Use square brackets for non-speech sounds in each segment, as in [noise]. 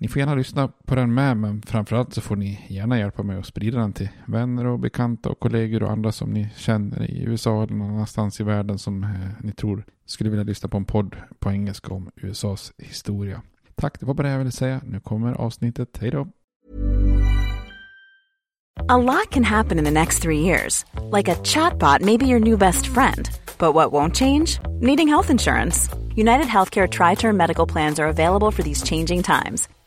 Ni får gärna lyssna på den med, men framförallt så får ni gärna hjälpa mig att sprida den till vänner och bekanta och kollegor och andra som ni känner i USA eller någon annanstans i världen som eh, ni tror skulle vilja lyssna på en podd på engelska om USAs historia. Tack, det var bara det jag ville säga. Nu kommer avsnittet. Hej då! A lot can happen in the next three years. Like a chatbot maybe your new best friend. But what won't change? Needing health insurance. United Healthcare Tri Term Medical Plans are available for these changing times.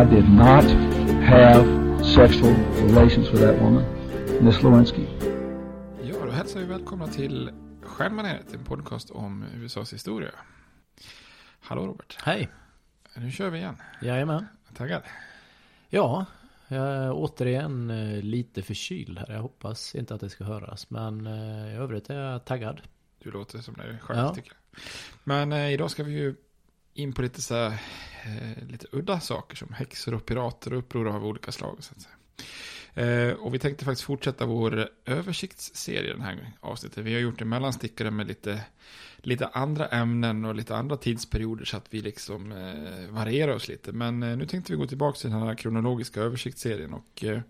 I did not have sexual relations with that woman, Miss Lewinsky. Ja, då hälsar vi välkomna till Stjärnbaneret, en podcast om USAs historia. Hallå Robert. Hej. Nu kör vi igen. Jajamän. Taggad? Ja, jag är återigen eh, lite förkyld här. Jag hoppas inte att det ska höras. Men eh, i övrigt är jag taggad. Du låter som dig själv Ja. tycker jag. Men eh, idag ska vi ju in på lite så här, eh, lite udda saker som häxor och pirater och uppror av olika slag. Så att säga. Eh, och vi tänkte faktiskt fortsätta vår översiktsserie den här avsnittet. Vi har gjort en mellanstickare med lite, lite andra ämnen och lite andra tidsperioder så att vi liksom eh, varierar oss lite. Men eh, nu tänkte vi gå tillbaka till den här kronologiska översiktsserien och eh,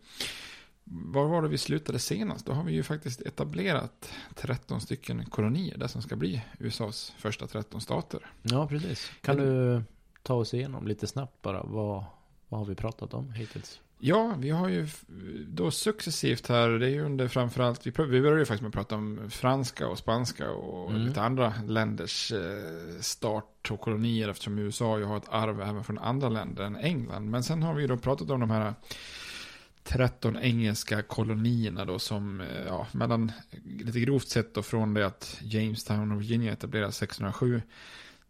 var var det vi slutade senast? Då har vi ju faktiskt etablerat 13 stycken kolonier, det som ska bli USAs första 13 stater. Ja, precis. Kan du ta oss igenom lite snabbt bara? Vad, vad har vi pratat om hittills? Ja, vi har ju då successivt här, det är ju under framförallt, vi började ju faktiskt med att prata om franska och spanska och Mm. lite andra länders eh, start och kolonier eftersom USA ju har ett arv även från andra länder än England. Men sen har vi ju då pratat om de här 13 engelska kolonierna då som, eh, ja, mellan, lite grovt sett då från det att Jamestown och Virginia etablerades 1607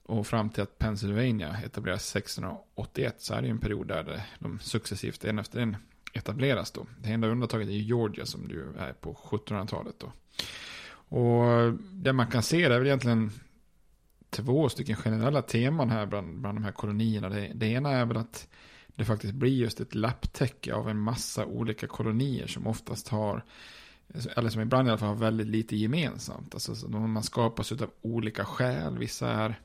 och fram till att Pennsylvania etableras 1681 så är det ju en period där de successivt en efter en etableras då. Det enda undantaget är ju Georgia som du är på 1700-talet då. Och det man kan se det är väl egentligen två stycken generella teman här bland, bland de här kolonierna. Det, det ena är väl att det faktiskt blir just ett lapptäcke av en massa olika kolonier som oftast har, eller som ibland i alla fall har väldigt lite gemensamt. Alltså man skapas av olika skäl. Vissa är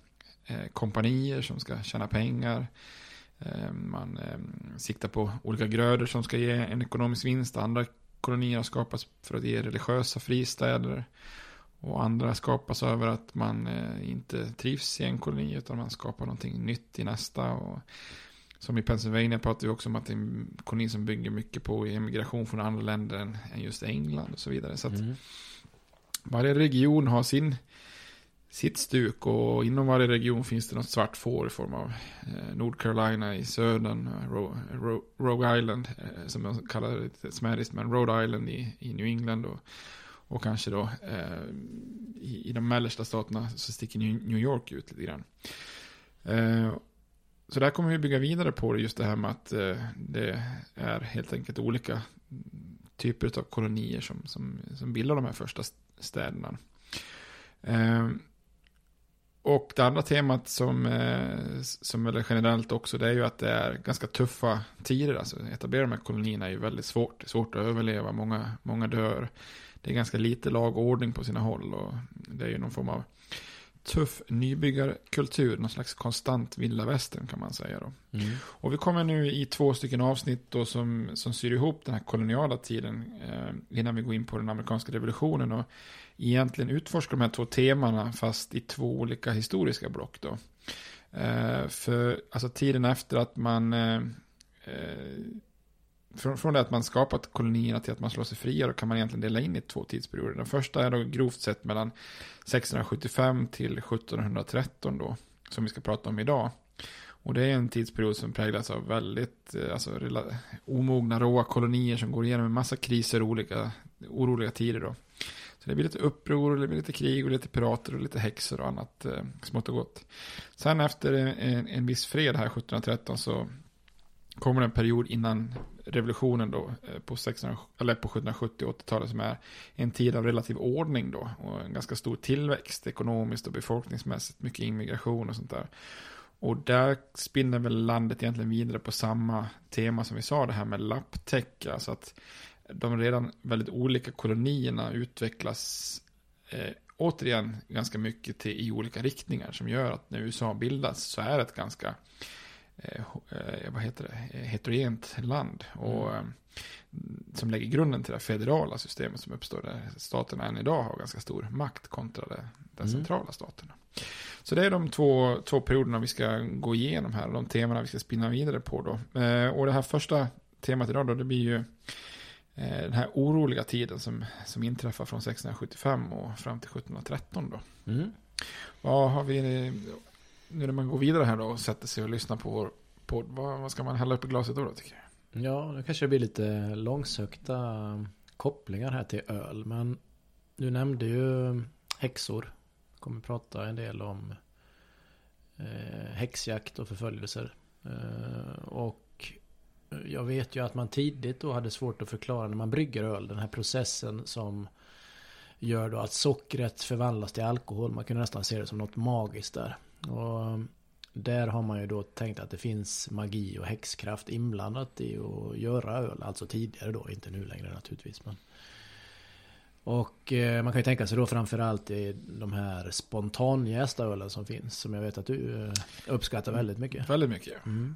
kompanier som ska tjäna pengar. Eh, man eh, siktar på olika grödor som ska ge en ekonomisk vinst. Andra kolonier har skapats för att ge religiösa fristäder. Och andra skapas över att man eh, inte trivs i en koloni utan man skapar någonting nytt i nästa. Och som i Pennsylvania pratar vi också om att det är en koloni som bygger mycket på emigration från andra länder än, än just England och så vidare. Så att mm. varje region har sin, sitt stuk och inom varje region finns det något svart får i form av eh, Nord Carolina i södern, eh, Ro, Ro, Rogue Island eh, som man kallar det lite smäriskt, men Rhode Island i, i New England och, och kanske då eh, i, i de mellersta staterna så sticker New York ut lite grann. Eh, så där kommer vi bygga vidare på det, just det här med att eh, det är helt enkelt olika typer av kolonier som, som, som bildar de här första städerna. Och det andra temat som, eh, som är generellt också, det är ju att det är ganska tuffa tider. Alltså etablera de här kolonierna är ju väldigt svårt. Det är svårt att överleva, många, många dör. Det är ganska lite lag och ordning på sina håll och det är ju någon form av tuff nybyggarkultur, någon slags konstant vilda västern kan man säga då. Mm. Och vi kommer nu i två stycken avsnitt då som, som syr ihop den här koloniala tiden eh, innan vi går in på den amerikanska revolutionen och egentligen utforskar de här två temana fast i två olika historiska block då. Eh, för alltså tiden efter att man eh, eh från, från det att man skapat kolonierna till att man slår sig fria, då kan man egentligen dela in i två tidsperioder. Den första är då grovt sett mellan 1675 till 1713 då, som vi ska prata om idag. Och det är en tidsperiod som präglas av väldigt eh, alltså, omogna, råa kolonier som går igenom en massa kriser och olika oroliga tider då. Så det blir lite uppror, det blir lite krig och lite pirater och lite häxor och annat eh, smått och gott. Sen efter en, en viss fred här 1713 så kommer en period innan revolutionen då eh, på, 16, eller på 1770 och 80-talet som är en tid av relativ ordning då och en ganska stor tillväxt ekonomiskt och befolkningsmässigt, mycket immigration och sånt där. Och där spinner väl landet egentligen vidare på samma tema som vi sa, det här med lapptäcke, alltså att de redan väldigt olika kolonierna utvecklas eh, återigen ganska mycket till, i olika riktningar som gör att när USA bildas så är det ett ganska Eh, eh, vad heter det, eh, heterogent land. Och, mm. Som lägger grunden till det federala systemet som uppstår där staterna än idag har ganska stor makt kontra det, den mm. centrala staterna. Så det är de två, två perioderna vi ska gå igenom här, de temana vi ska spinna vidare på då. Eh, och det här första temat idag då, det blir ju eh, den här oroliga tiden som, som inträffar från 1675 och fram till 1713 då. Mm. Vad har vi nu när man går vidare här då och sätter sig och lyssnar på vår podd, vad, vad ska man hälla upp i glaset då, då tycker jag? Ja, nu kanske det blir lite långsökta kopplingar här till öl. Men du nämnde ju häxor. Jag kommer prata en del om eh, häxjakt och förföljelser. Eh, och jag vet ju att man tidigt då hade svårt att förklara när man brygger öl. Den här processen som gör då att sockret förvandlas till alkohol. Man kunde nästan se det som något magiskt där. Och där har man ju då tänkt att det finns magi och häxkraft inblandat i att göra öl. Alltså tidigare då, inte nu längre naturligtvis. Men. Och eh, man kan ju tänka sig då framförallt i de här spontanjästa ölen som finns. Som jag vet att du eh, uppskattar väldigt mycket. Väldigt mycket. Mm.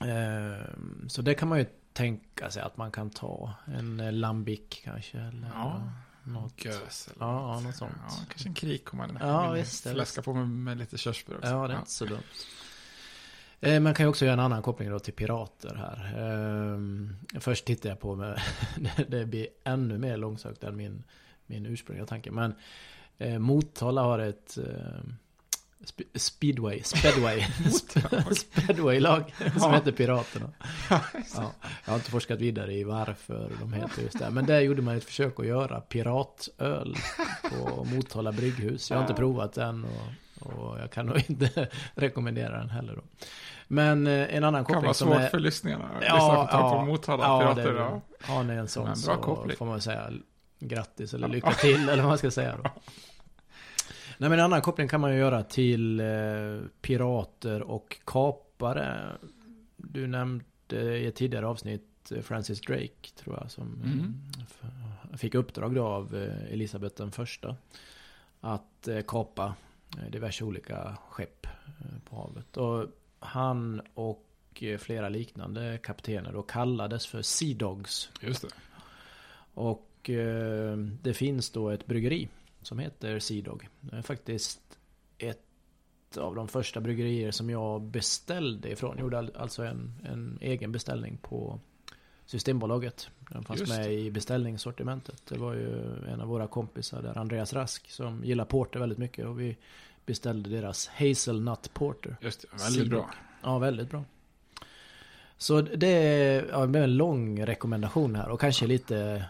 Eh, så det kan man ju tänka sig att man kan ta. En lambic kanske. Eller, ja. Något gös eller ja, något, något sånt. Ja, kanske en krik om man ja, visst, fläska på med, med lite körsbär också. Ja, det är inte så dumt. Eh, man kan ju också göra en annan koppling då till pirater här. Ehm, först tittar jag på med, [laughs] det blir ännu mer långsökt än min, min ursprungliga tanke. Men eh, Motala har ett eh, Speedway, Speedway, [laughs] Speedway-lag som heter Piraterna. [laughs] Ja, jag har inte forskat vidare i varför de heter just det. Men där gjorde man ett försök att göra piratöl på Motala brygghus. Jag har inte provat den och, och jag kan nog inte [laughs] rekommendera den heller då. Men eh, en annan koppling som är... Kan vara svårt för lyssningarna. Ja, ja, på Motala ja, pirater. Ja, har ni en sån en så koppling. får man säga grattis eller lycka till eller vad man ska säga då. Nej men en annan koppling kan man ju göra till eh, pirater och kapare. Du nämnde i ett tidigare avsnitt eh, Francis Drake tror jag som Mm. eh, fick uppdrag då av Elisabeth den första. Att eh, kapa diverse olika skepp på havet. Och han och flera liknande kaptener då kallades för Sea Dogs. Just det. Och eh, det finns då ett bryggeri som heter Sea Dog. Det är faktiskt ett av de första bryggerier som jag beställde ifrån. Jag gjorde al- alltså en, en egen beställning på Systembolaget. Den fanns Just med i beställningssortimentet. Det var ju en av våra kompisar där, Andreas Rask, som gillar porter väldigt mycket. Och vi beställde deras Hazelnut Porter. Just det. Väldigt Sea bra. Ja, väldigt bra. Så det är ja, en lång rekommendation här och kanske lite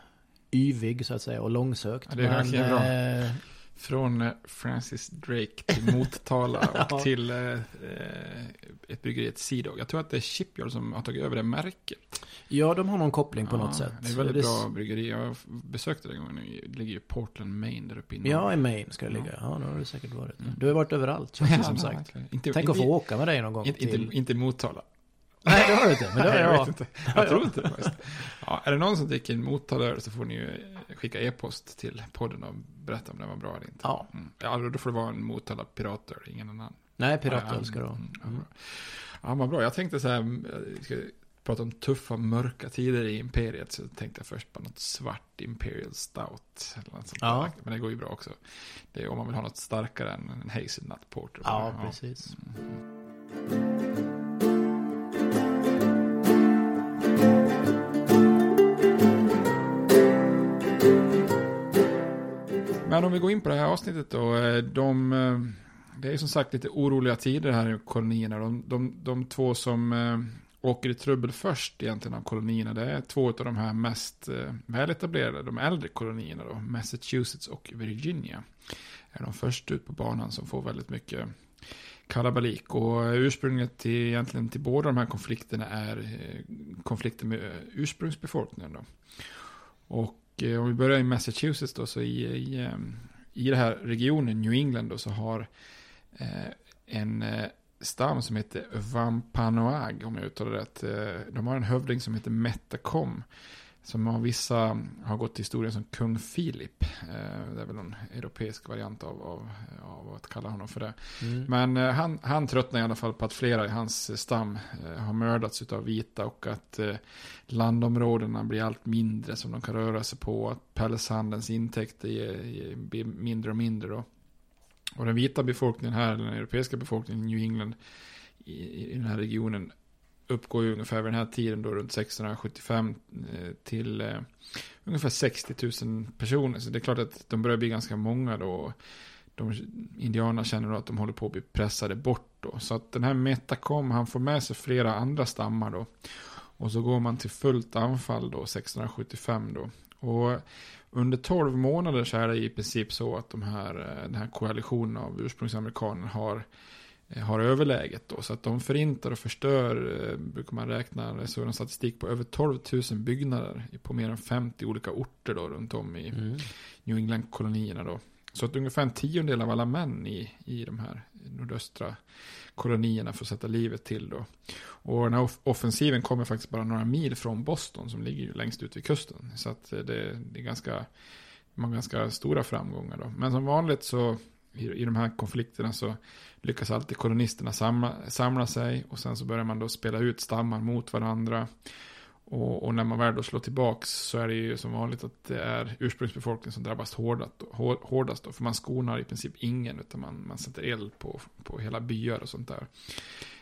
yvig så att säga och långsökt. Ja, det är verkligen bra. eh, Från eh, Francis Drake till Motala [laughs] och Ja. till eh, ett bryggeri, ett Sea Dog. Jag tror att det är Shipyard som har tagit över det märket. ja, de har någon koppling på Ja, något sätt. Det är väldigt Det- bra bryggeri. Jag besökte det en gång. Det ligger ju Portland, Maine där uppe i norr. Ja, i Maine ska det ligga. Ja, det har det säkert varit. Du har varit överallt, känns det som [laughs] sagt. Inte, Tänk inte, att få åka med dig någon gång Inte, till... inte, inte Motala. Nej, det har du inte. Men det har Nej, jag jag. vet inte. [laughs] Jag tror inte det. Ja, är det någon som dricker en Motala så får ni ju skicka e-post till podden och berätta om den var bra eller inte. Ja. Mm. ja då får det vara en Motala Pirater, ingen annan. Nej, Ja, piratöl ska det vara. mm, ja, bra. Ja, vad bra. Jag tänkte så här, vi ska prata om tuffa, mörka tider i Imperiet. Så tänkte jag först på något svart Imperial Stout. Eller något sånt Ja. där. Men det går ju bra också. Det är om man vill ha något starkare än en Hazelnut Porter. Ja, precis. Men om vi går in på det här avsnittet då. Eh, de, eh, det är ju som sagt lite oroliga tider här i kolonierna. De, de, de två som eh, åker i trubbel först egentligen av kolonierna. Det är två av de här mest väletablerade, de äldre kolonierna då. Massachusetts och Virginia. Är de först ut på banan som får väldigt mycket kalabalik. Och ursprunget till, egentligen till båda de här konflikterna är konflikter med ursprungsbefolkningen då. Och Eh, om vi börjar i Massachusetts då, så i, i, ehm, i den här regionen, New England då, så har eh, en eh, stam som heter Vampanoag, om jag uttalar det rätt. Eh, de har en hövding som heter Metacom. Som av vissa har gått till historien som kung Filip. Eh, det är väl någon europeisk variant av, av, av att kalla honom för det. Mm. Men eh, han, han tröttnar i alla fall på att flera i hans stam eh, har mördats av vita och att landområdena blir allt mindre som de kan röra sig på. Att pälshandelns intäkter blir mindre och mindre. Då. Och den vita befolkningen här, den europeiska befolkningen i New England i, i den här regionen uppgår ju ungefär vid den här tiden då runt 1675 eh, till eh, ungefär 60 000 personer. Så det är klart att de börjar bli ganska många då. De indianerna känner då att de håller på att bli pressade bort då. Så att den här Metacom, han får med sig flera andra stammar då. Och så går man till fullt anfall då 1675 då. Och under 12 månader så är det i princip så att de här, eh, den här koalitionen av ursprungsamerikaner har, eh, har överläget då. Så att de förintar och förstör, eh, brukar man räkna, det är så en statistik på över 12 000 byggnader på mer än 50 olika orter då runt om i Mm. New England-kolonierna då. Så att ungefär en tiondel av alla män i, i de här nordöstra kolonierna får sätta livet till då. Och den här off- offensiven kommer faktiskt bara några mil från Boston som ligger ju längst ut vid kusten. Så att eh, det, det är ganska, har ganska stora framgångar då. Men som vanligt så i, i de här konflikterna så lyckas alltid kolonisterna samla, samla sig och sen så börjar man då spela ut stammar mot varandra. Och, och när man väl då slår tillbaks så är det ju som vanligt att det är ursprungsbefolkningen som drabbas hårdast, hårdast då. För man skonar i princip ingen utan man, man sätter eld på, på hela byar och sånt där.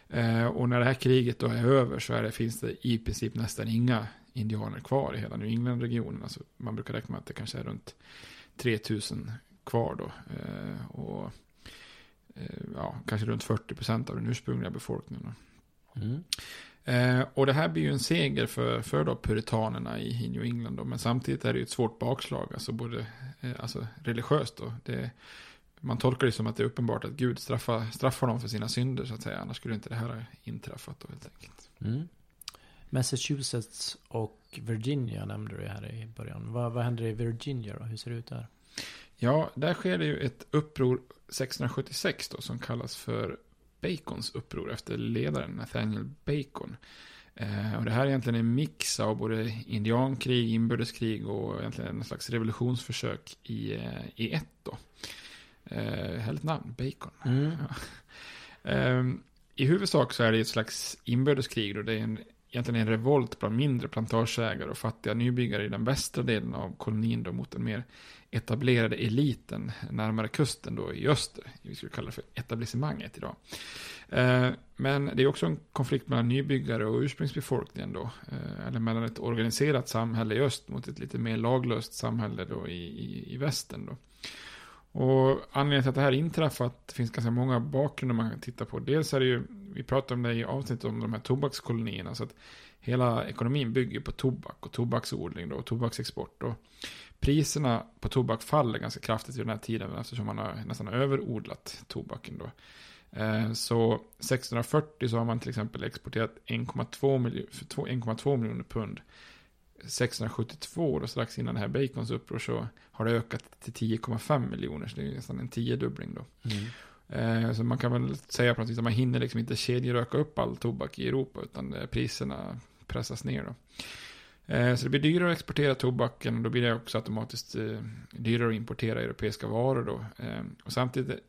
Eh, och när det här kriget då är över så är det, finns det i princip nästan inga indianer kvar i hela New England-regionen. Alltså man brukar räkna med att det kanske är runt 3000 kvar då. Eh, och eh, ja, kanske runt 40% av den ursprungliga befolkningen. Mm. Eh, och det här blir ju en seger för, för då puritanerna i, i New England. Då, men samtidigt är det ju ett svårt bakslag, alltså både eh, alltså religiöst. Då. Det, man tolkar det som att det är uppenbart att Gud straffar, straffar dem för sina synder, så att säga. Annars skulle inte det här ha inträffat då, helt enkelt. Mm. Massachusetts och Virginia nämnde du här i början. Vad, vad händer i Virginia då? Hur ser det ut där? Ja, där sker det ju ett uppror 1676 då som kallas för Bacons uppror efter ledaren Nathaniel Bacon. Eh, och det här är egentligen en mix av både indiankrig, inbördeskrig och egentligen en slags revolutionsförsök i, eh, i ett då. Eh, härligt namn, Bacon. Mm. Ja. [laughs] Eh, I huvudsak så är det ett slags inbördeskrig då. Det är en, egentligen en revolt bland mindre plantageägare och fattiga nybyggare i den västra delen av kolonin då mot den mer etablerade eliten närmare kusten då i öster. Vi skulle kalla det för etablissemanget idag. Eh, men det är också en konflikt mellan nybyggare och ursprungsbefolkningen då. Eh, eller mellan ett organiserat samhälle i öst mot ett lite mer laglöst samhälle då i, i, i västern då. Och anledningen till att det här inträffat finns ganska många bakgrunder man kan titta på. Dels är det ju, vi pratade om det i avsnittet om de här tobakskolonierna. Så att hela ekonomin bygger på tobak och tobaksodling då, och tobaksexport. Och priserna på tobak faller ganska kraftigt i den här tiden eftersom man har nästan överodlat tobaken då. Eh, så 1640 så har man till exempel exporterat 1,2 miljoner, miljoner pund. 1672, då strax innan det här Bacons uppror, så har det ökat till 10,5 miljoner. Så det är nästan en tiodubbling då. Mm. Eh, så man kan väl säga på något vis att man hinner liksom inte kedjeröka upp all tobak i Europa, utan eh, priserna pressas ner då. Eh, så det blir dyrare att exportera tobaken och då blir det också automatiskt dyrare att importera europeiska varor då. Och samtidigt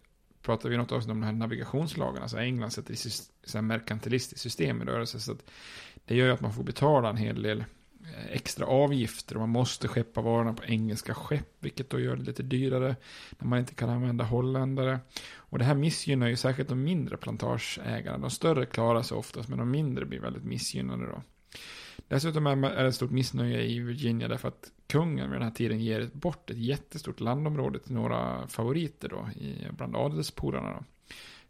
pratar vi något avsnitt om de här navigationslagarna. alltså England sätter i sys- merkantilistiskt system i rörelse. Så att det gör ju att man får betala en hel del Eh, extra avgifter. Och man måste skeppa varorna på engelska skepp. Vilket då gör det lite dyrare. När man inte kan använda holländare. Och det här missgynnar ju särskilt de mindre plantageägarna. De större klarar sig oftast. Men de mindre blir väldigt missgynnade då. Dessutom är det ett stort missnöje i Virginia därför att kungen vid den här tiden ger bort ett jättestort landområde till några favoriter då, bland adelspolarna. Då.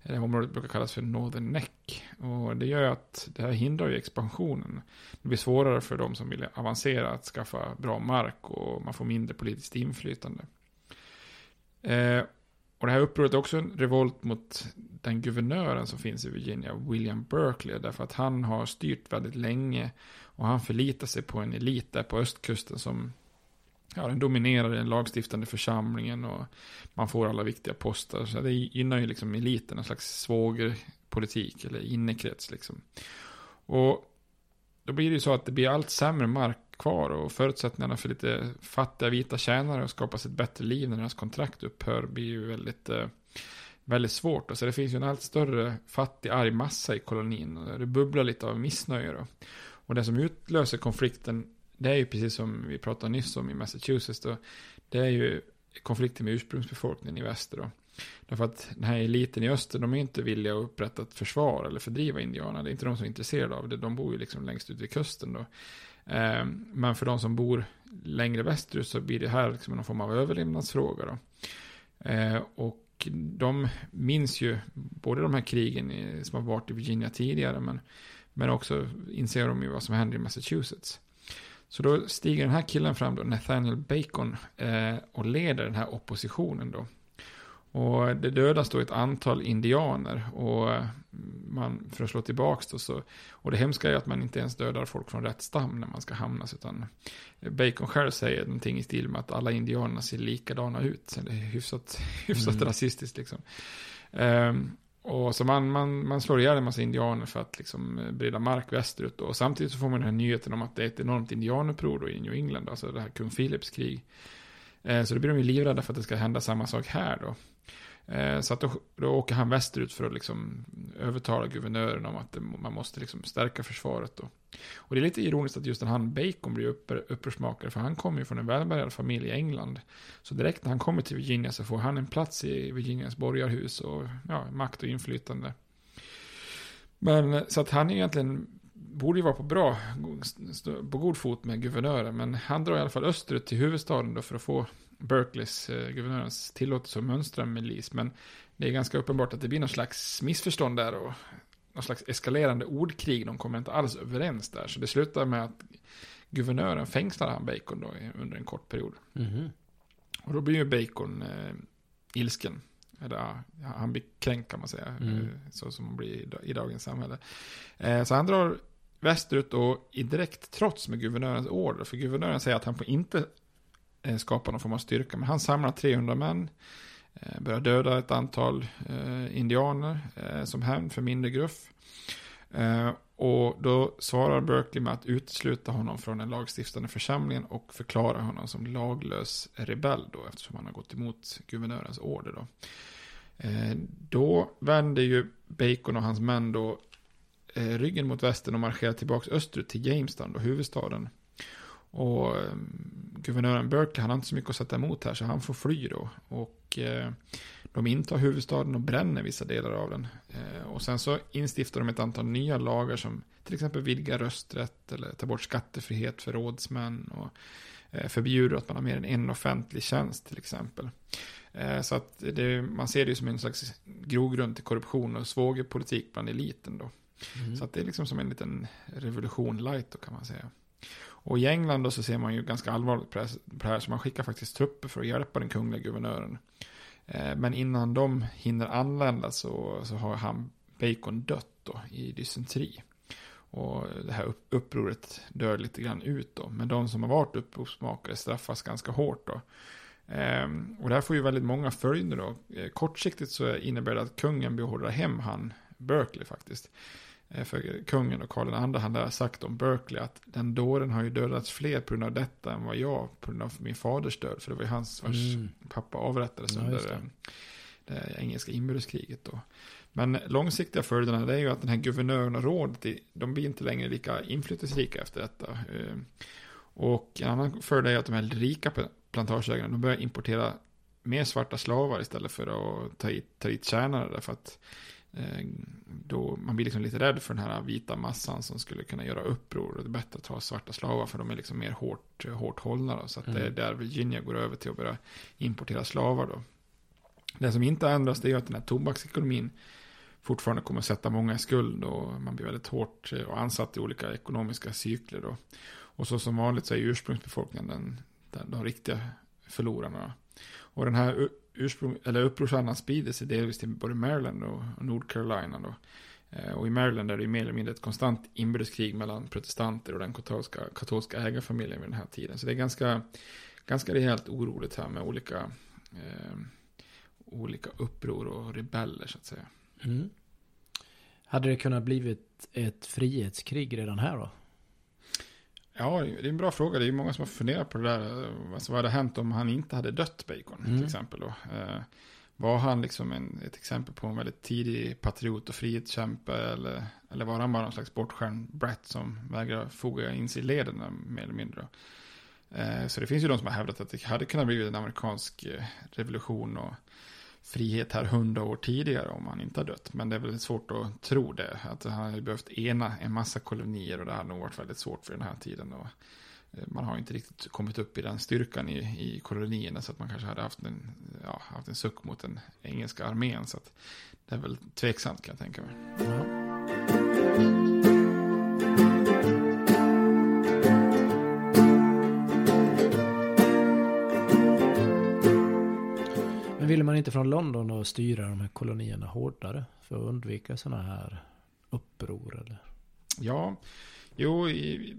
Det här området brukar kallas för Northern Neck. Och det gör ju att det här hindrar ju expansionen. Det blir svårare för de som vill avancera att skaffa bra mark och man får mindre politiskt inflytande. Eh, och det här upproret är också en revolt mot den guvernören som finns i Virginia, William Berkeley, därför att han har styrt väldigt länge och han förlitar sig på en elit där på östkusten som ja, den dominerar den lagstiftande församlingen och man får alla viktiga poster. Så det gynnar ju liksom eliten, en slags svågerpolitik eller innekrets liksom. Och då blir det ju så att det blir allt sämre mark kvar och förutsättningarna för lite fattiga vita tjänare att skapa sig ett bättre liv när deras kontrakt upphör blir ju väldigt, eh, väldigt svårt. Så det finns ju en allt större fattig arg massa i kolonin och det bubblar lite av missnöje då. Och det som utlöser konflikten det är ju precis som vi pratade nyss om i Massachusetts då. Det är ju konflikten med ursprungsbefolkningen i väster då. Därför att den här eliten i öster, de är inte villiga att upprätta ett försvar eller fördriva indianerna. Det är inte de som är intresserade av det. De bor ju liksom längst ut vid kusten då. Eh, men för de som bor längre västerut så blir det här liksom någon form av överlevnadsfråga då. Eh, och de minns ju både de här krigen som har varit i Virginia tidigare, men, men också inser de ju vad som händer i Massachusetts. Så då stiger den här killen fram då, Nathaniel Bacon, eh, och leder den här oppositionen då. Och det dödas då ett antal indianer och man, för att slå tillbaks då så, och det hemska är att man inte ens dödar folk från rätt stam när man ska hamnas, utan Bacon själv säger någonting i stil med att alla indianerna ser likadana ut. Så det är hyfsat, [laughs] hyfsat Mm. rasistiskt liksom. Ehm, och så man, man, man slår ihjäl en massa indianer för att liksom eh, breda mark västerut. Då. Och samtidigt så får man den här nyheten om att det är ett enormt indianuppror då i New England, alltså det här kung Philips krig. Eh, så då blir de ju livrädda för att det ska hända samma sak här då. Eh, så att då, då åker han västerut för att liksom övertala guvernören om att det, man måste liksom stärka försvaret då. Och det är lite ironiskt att just den han Bacon blir upprör, upprorsmakare, för han kommer ju från en välbärgad familj i England. Så direkt när han kommer till Virginia så får han en plats i Virginias borgarhus och ja, makt och inflytande. Men eh, så att han egentligen borde ju vara på bra, på god fot med guvernören, men han drar i alla fall österut till huvudstaden då för att få Berkeleys, eh, guvernörens, tillåtelse att mönstra en milis. Men det är ganska uppenbart att det blir någon slags missförstånd där och någon slags eskalerande ordkrig. De kommer inte alls överens där. Så det slutar med att guvernören fängslar han Bacon då under en kort period. Mhm. Och då blir ju Bacon eh, ilsken. Eller, ja, han blir kränkt kan man säga. Mm. eh, Så som man blir i, dagens samhälle. Eh, så han drar västerut och i direkt trots med guvernörens order. För guvernören säger att han får inte Eh, skapa någon form av styrka. Men han samlar 300 män, eh, börjar döda ett antal eh, indianer som hämnd för mindre gruff. Och då svarar Berkeley med att utesluta honom från den lagstiftande församlingen och förklara honom som laglös rebell då, eftersom han har gått emot guvernörens order då. Då vänder ju Bacon och hans män då ryggen mot västern och marscherar tillbaka österut till Jamestown, då huvudstaden. Och eh, guvernören Berkeley, han har inte så mycket att sätta emot här, så han får fly då. Och eh, de intar huvudstaden och bränner vissa delar av den. Eh, och sen så instiftar de ett antal nya lagar som till exempel vidgar rösträtt eller tar bort skattefrihet för rådsmän och eh, förbjuder att man har mer än en offentlig tjänst till exempel. Eh, så att det, man ser det ju som en slags grogrund till korruption och svågerpolitik bland eliten då. Mm. Så att det är liksom som en liten revolution light då kan man säga. Och i England då så ser man ju ganska allvarligt på det här, så man skickar faktiskt trupper för att hjälpa den kungliga guvernören. Eh, men innan de hinner anlända så, så har han Bacon dött då i dysenteri. Och det här upproret dör lite grann ut då. Men de som har varit upprorsmakare straffas ganska hårt då. Ehm, och det här får ju väldigt många följder då. Eh, kortsiktigt så innebär det att kungen beordrar hem han Berkeley faktiskt. Eh, för kungen och Karl II har sagt om Berkeley att den dåren har ju dödats fler på grund av detta än vad jag på grund av min faders död. För det var ju hans vars mm. pappa avrättades ja, under det. Eh, det engelska inbördeskriget då. Men långsiktiga följderna det är ju att den här guvernören och rådet, de blir inte längre lika inflytelserika efter detta. Och en annan fördel är att de här rika plantageägarna, de börjar importera mer svarta slavar istället för att ta hit, ta hit tjänare. Därför att eh, då, man blir liksom lite rädd för den här vita massan som skulle kunna göra uppror. Och det är bättre att ta svarta slavar för de är liksom mer hårt, hårt hållna. Då, så att mm. det är där Virginia går över till att börja importera slavar. Då. Det som inte ändras det är att den här tobaksekonomin fortfarande kommer att sätta många i skuld och man blir väldigt hårt och eh, ansatt i olika ekonomiska cykler. Då. Och så som vanligt så är ursprungsbefolkningen den, den, de riktiga förlorarna. Och den här ursprung, eller upprorsandan sprider sig delvis till både Maryland och, North Carolina. Då. Eh, och i Maryland är det mer eller mindre ett konstant inbördeskrig mellan protestanter och den katolska, katolska ägarfamiljen vid den här tiden. Så det är ganska, ganska rejält oroligt här med olika, eh, olika uppror och rebeller så att säga. Mm. Hade det kunnat blivit ett frihetskrig redan här då? Ja, det är en bra fråga. Det är många som har funderat på det där. Alltså, vad hade hänt om han inte hade dött Bacon mm. till exempel? Då? Eh, var han liksom en, ett exempel på en väldigt tidig patriot och frihetskämpe? Eller, eller var han bara någon slags bortskärmd brat som vägrar foga in sig i leden mer eller mindre? Eh, så det finns ju de som har hävdat att det hade kunnat bli en amerikansk eh, revolution och frihet här hundra år tidigare om han inte har dött. Men det är väldigt svårt att tro det. Att han hade behövt ena en massa kolonier och det hade nog varit väldigt svårt för den här tiden. Och eh, man har inte riktigt kommit upp i den styrkan i, i kolonierna så att man kanske hade haft en, ja, haft en suck mot den engelska armén. Så att det är väl tveksamt kan jag tänka mig. Ja. Ville man inte från London då styra de här kolonierna hårdare för att undvika sådana här uppror? Eller? Ja, jo, i,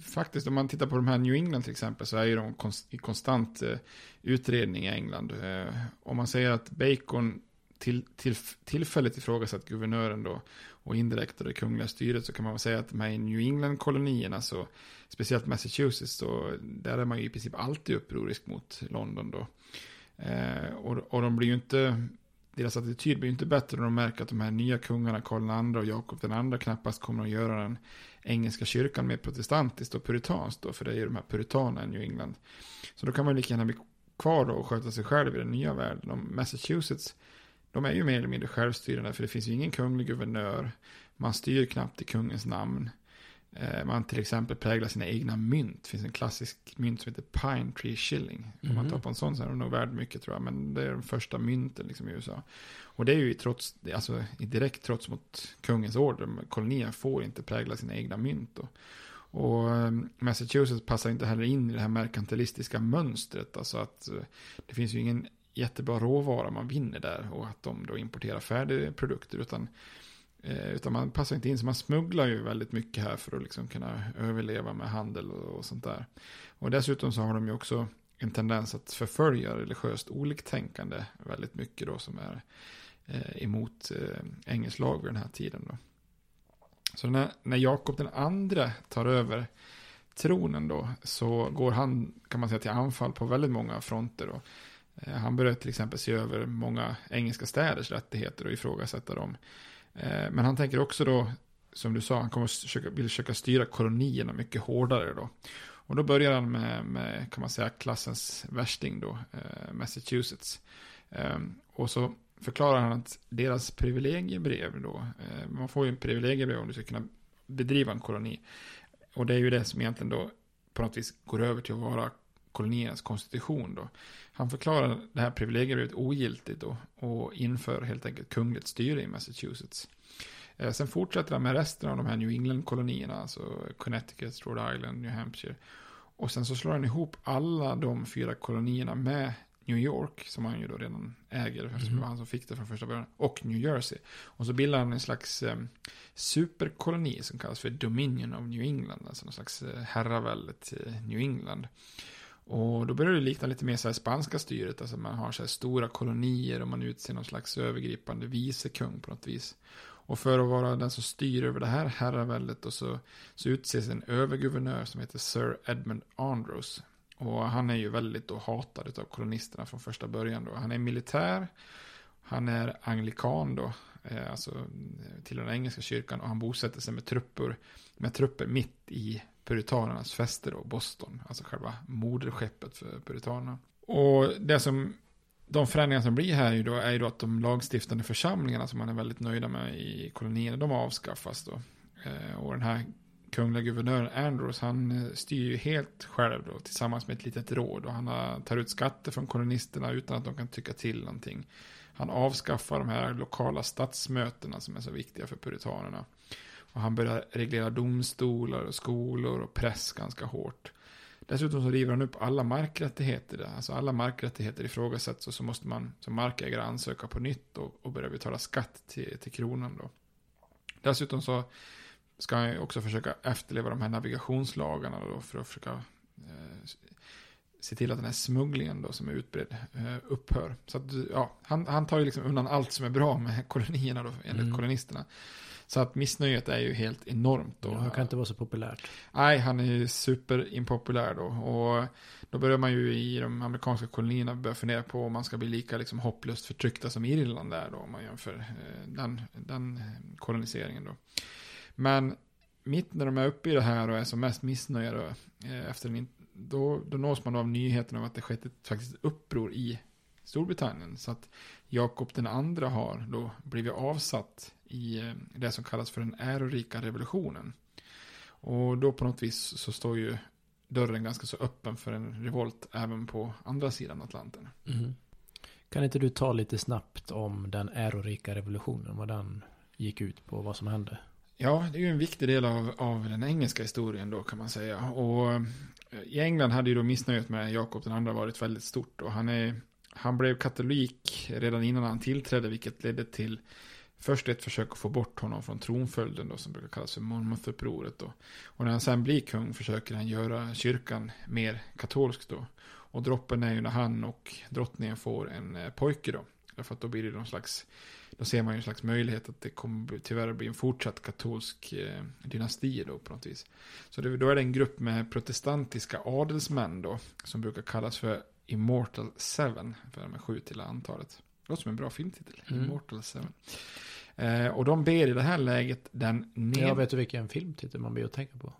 faktiskt om man tittar på de här New England till exempel så är ju de konst, i konstant eh, utredning i England. Eh, om man säger att Bacon till, till, tillfälligt ifrågasatt guvernören då och indirekt det kungliga styret så kan man väl säga att de här New England-kolonierna, så, speciellt Massachusetts, då där är man ju i princip alltid upprorisk mot London då. Eh, och, och de blir ju inte, deras attityd blir ju inte bättre när de märker att de här nya kungarna, Karl II och Jakob II knappast kommer att göra den engelska kyrkan mer protestantiskt och puritanskt då, för det är ju de här puritanerna i New England. Så då kan man lika gärna bli kvar då och sköta sig själv i den nya världen. Och Massachusetts, de är ju mer eller mindre självstyrande, för det finns ju ingen kunglig guvernör. Man styr knappt i kungens namn. Eh, man till exempel präglar sina egna mynt. Det finns en klassisk mynt som heter Pine Tree Shilling. Om man mhm. tar på en sån så är den nog värd mycket tror jag. Men det är den första mynten liksom i USA. Och det är ju trots, alltså, direkt trots mot kungens order. Kolonierna får inte prägla sina egna mynt. Då. Och eh, Massachusetts passar inte heller in i det här merkantilistiska mönstret. Alltså att eh, det finns ju ingen jättebra råvara man vinner där. Och att de då importerar färdiga produkter. Utan Eh, utan man passar inte in, så man smugglar ju väldigt mycket här för att liksom kunna överleva med handel och, och sånt där. Och dessutom så har de ju också en tendens att förfölja religiöst oliktänkande väldigt mycket då som är eh, emot eh, engelsk lag vid den här tiden då. Så när, när Jakob den andra tar över tronen då så går han kan man säga till anfall på väldigt många fronter då. Eh, han börjar till exempel se över många engelska städers rättigheter och ifrågasätta dem. Eh, men han tänker också då, som du sa, han kommer försöka, vill försöka styra kolonierna mycket hårdare då. Och då börjar han med, med kan man säga, klassens värsting då, eh, Massachusetts. Ehm, och så förklarar han att deras privilegiebrev då, eh, man får ju en privilegiebrev om du ska kunna bedriva en koloni. Och det är ju det som egentligen då på något vis går över till att vara koloniernas konstitution då. Han förklarar det här privilegiebrevet ogiltigt då och inför helt enkelt kungligt styre i Massachusetts. Eh, sen fortsätter han med resten av de här New England-kolonierna, alltså Connecticut, Rhode Island, New Hampshire. Och sen så slår han ihop alla de fyra kolonierna med New York, som han ju då redan äger, mm. det var han som fick det från första början, och New Jersey. Och så bildar han en slags eh, superkoloni som kallas för Dominion of New England, alltså någon slags eh, herravälde till New England. Och då börjar det likna lite mer så här spanska styret, alltså man har så här stora kolonier och man utser någon slags övergripande vicekung på något vis. Och för att vara den som styr över det här herraväldet och så, så utses en överguvernör som heter Sir Edmund Andros. Och han är ju väldigt då hatad av kolonisterna från första början då. Han är militär, han är anglikan då, eh, alltså eh, till den engelska kyrkan och han bosätter sig med trupper, med trupper mitt i puritanernas fäste då, Boston, alltså själva moderskeppet för puritanerna. Och det som, de förändringar som blir här är ju då, är ju då att de lagstiftande församlingarna som man är väldigt nöjda med i kolonierna, de avskaffas då. Eh, och den här kungliga guvernören Andrews, han eh, styr ju helt själv då, tillsammans med ett litet råd. Och han eh, tar ut skatter från kolonisterna utan att de kan tycka till någonting. Han avskaffar de här lokala stadsmötena som är så viktiga för puritanerna. Och han börjar reglera domstolar och skolor och press ganska hårt. Dessutom så river han upp alla markrättigheter. Alltså alla markrättigheter ifrågasätts och så måste man som markägare ansöka på nytt och, och börja betala skatt till, till kronan då. Dessutom så ska han också försöka efterleva de här navigationslagarna då för att försöka eh, se till att den här smugglingen då som är utbredd eh, upphör. Så att, ja, han, han tar ju liksom undan allt som är bra med kolonierna då, enligt mm. kolonisterna. Så att missnöjet är ju helt enormt då. Ja, han kan inte vara så populärt. Nej, han är ju superimpopulär då. Och då börjar man ju i de amerikanska kolonierna börja fundera på om man ska bli lika liksom hopplöst förtryckta som Irland är då. Om man jämför eh, den, den koloniseringen då. Men mitt när de är uppe i det här och är som mest missnöjda då, eh, efter en, då, då nås man av nyheten om att det skett ett faktiskt uppror i Storbritannien. Så att Jakob den andra har då blivit avsatt i eh, det som kallas för den ärorika revolutionen. Och då på något vis så står ju dörren ganska så öppen för en revolt även på andra sidan Atlanten. Mm. Kan inte du ta lite snabbt om den ärorika revolutionen, vad den gick ut på, vad som hände? Ja, det är ju en viktig del av, av den engelska historien då kan man säga. Och eh, i England hade ju då missnöjet med Jakob den andra varit väldigt stort. Och han, är, han blev katolik redan innan han tillträdde, vilket ledde till först ett försök att få bort honom från tronföljden då, som brukar kallas för Monmouth-upproret då. Och när han sen blir kung försöker han göra kyrkan mer katolsk då. Och droppen är ju när han och drottningen får en eh, pojke då. Därför att då blir det någon slags, då ser man ju en slags möjlighet att det kommer tyvärr bli en fortsatt katolsk eh, dynasti då på något vis. Så det, då är det en grupp med protestantiska adelsmän då, som brukar kallas för Immortal Seven, för de är sju till antalet. Det låter som en bra filmtitel, mm. Immortal Seven. Eh, och de ber i det här läget den ned... Jag vet vilken filmtitel man ber att tänka på?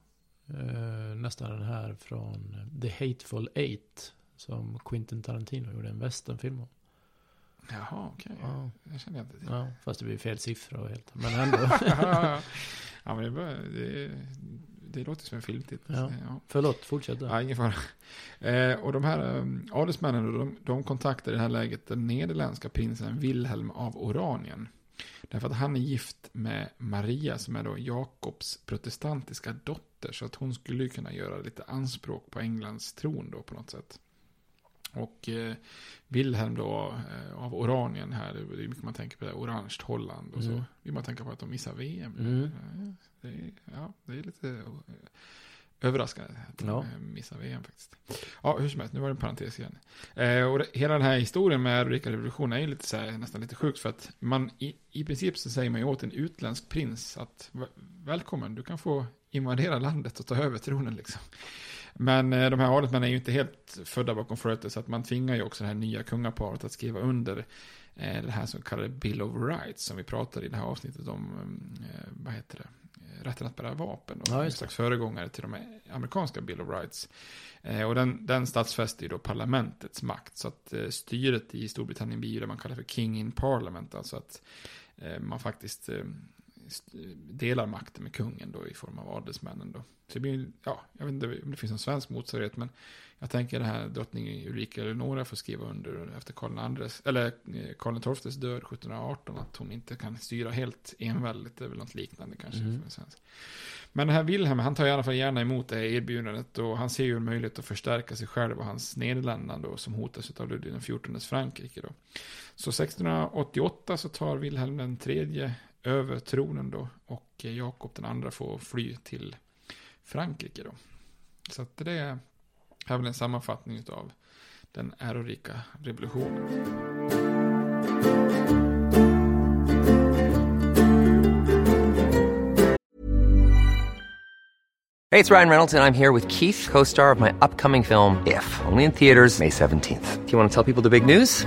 Eh, nästan den här från The Hateful Eight. Som Quentin Tarantino gjorde en westernfilm om. Jaha, okej. Okay. Ja. Jag känner inte till. Ja, fast det blir fel siffra och helt. Men ändå. [laughs] ja, men det, det, det låter som en filmtitel. Ja. Ja. Förlåt, fortsätt. Ja, ingen fara. Eh, och de här eh, adelsmännen, de, de kontaktar i det här läget den nederländska prinsen Wilhelm av Oranien. Därför att han är gift med Maria som är då Jakobs protestantiska dotter. Så att hon skulle kunna göra lite anspråk på Englands tron då på något sätt. Och eh, Wilhelm då eh, av Oranien här, det är mycket man tänker på det, orange Holland och så. Mm. Vill man tänka på att de missar VM. Mm. Ja, det, är, ja, det är lite överraskande att Ja. eh, missar VM faktiskt. Ja, hur som helst, nu var det en parentes igen. Eh, och det, hela den här historien med ärorika revolutionen är ju lite så här, nästan lite sjukt för att man i, i princip så säger man ju åt en utländsk prins att "Väl- välkommen, du kan få invadera landet och ta över tronen liksom. Men eh, de här adelsmännen är ju inte helt födda bakom flötet så att man tvingar ju också det här nya kungaparet att skriva under eh, det här som kallas Bill of Rights som vi pratade i det här avsnittet om, eh, vad heter det, rätten att bära vapen. Och Ja, en slags föregångare till de amerikanska Bill of Rights. Eh, och den, den stadsfäster ju då parlamentets makt. Så att eh, styret i Storbritannien blir ju det man kallar för King in Parliament. Alltså att eh, man faktiskt eh, delar makten med kungen då i form av adelsmännen då. Så det blir, ja, jag vet inte om det finns en svensk motsvarighet, men jag tänker det här drottning Ulrika Eleonora får skriva under efter Karl Andres, eller eh, Karl XIIs död 1718, att hon inte kan styra helt enväldigt, det är väl något liknande kanske. Svensk. Men den här Wilhelm, han tar i alla fall gärna emot det här erbjudandet och han ser ju en möjlighet att förstärka sig själv och hans Nederländerna då som hotas av Ludvig XIVs Frankrike då. Så 1688 så tar Wilhelm den tredje över tronen då och eh, Jakob den andra får fly till Frankrike då. Så att det är här är väl en sammanfattning av den ärorika revolutionen. Hej, det är Ryan Reynolds, jag är här med Keith, co star of my upcoming film, If, only in theaters, May 17th. Do you want to tell people the big news?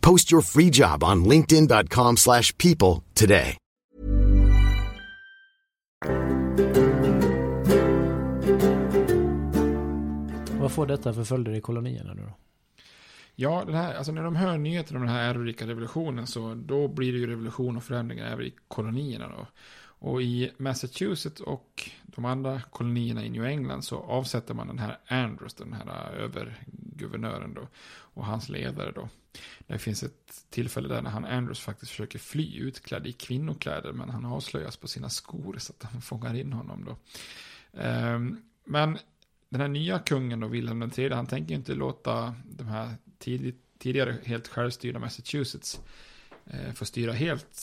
Post your free job on linkedin.com/people slash people today. Vad får detta för följder i kolonierna nu då? Ja, den här, alltså när de hör nyheter om den här ärorika revolutionen så då blir det ju revolution och förändringar även i kolonierna då. Och i Massachusetts och de andra kolonierna i New England så avsätter man den här Andrews, den här äh, överguvernören då, och hans ledare då. Det finns ett tillfälle där när han Andrews faktiskt försöker fly utklädd i kvinnokläder, men han avslöjas på sina skor så att han fångar in honom då. Ehm, men den här nya kungen då, Wilhelm III, han tänker ju inte låta de här tidigt, tidigare helt självstyrda Massachusetts eh, få styra helt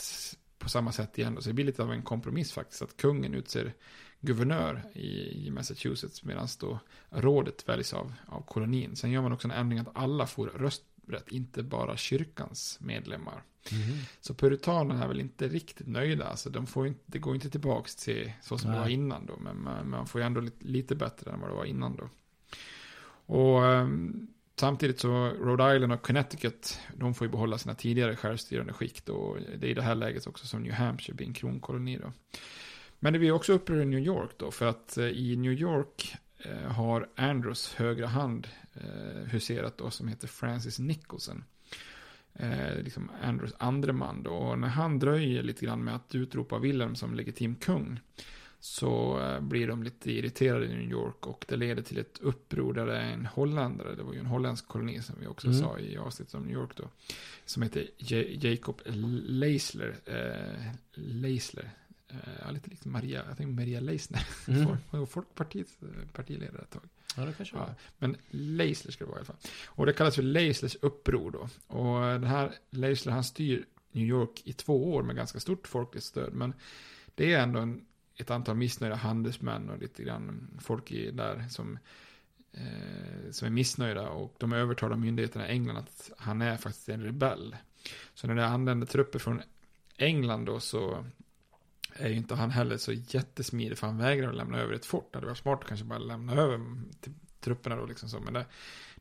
på samma sätt igen. Så det blir lite av en kompromiss faktiskt, att kungen utser guvernör i, i Massachusetts medan då rådet väljs av, av kolonin. Sen gör man också en ändring att alla får rösträtt, inte bara kyrkans medlemmar. Så puritanerna är väl inte riktigt nöjda. Alltså de får inte, det går inte tillbaka till så som det Nej. var innan då. Men man, man får ju ändå lite, lite bättre än vad det var innan då. Och ehm, samtidigt så Rhode Island och Connecticut, de får ju behålla sina tidigare självstyrande skikt. Och det är i det här läget också som New Hampshire blir en kronkoloni då. Men det blir också uppror i New York då. För att eh, i New York eh, har Andrews högra hand eh, huserat då som heter Francis Nicholson eh, liksom Andrews andre man då. Och när han dröjer lite grann med att utropa Wilhelm som legitim kung så eh, blir de lite irriterade i New York och det leder till ett uppror där det är en holländare, det var ju en holländsk koloni som vi också Mm. sa i avsnittet om New York då, som heter Jacob Leisler, eh, Leisler, eh, ja, lite likt Maria, jag tänkte Maria Leisner, [laughs] Mm. Folk- Folkpartiets eh, partiledare ett tag. Ja, det kanske Ja, men Leisler ska det vara i alla fall. Och det kallas för Leislers uppror då. Och den här Leisler han styr New York i två år med ganska stort folkligt stöd. Men det är ändå en, ett antal missnöjda handelsmän och lite grann folk i, där som, eh, som är missnöjda. Och de övertalar myndigheterna i England att han är faktiskt en rebell. Så när det anländer trupper från England då så är ju inte han heller så jättesmidig för han vägrar att lämna över ett fort. Det hade varit smart att kanske bara lämna över till trupperna då liksom så. Men det,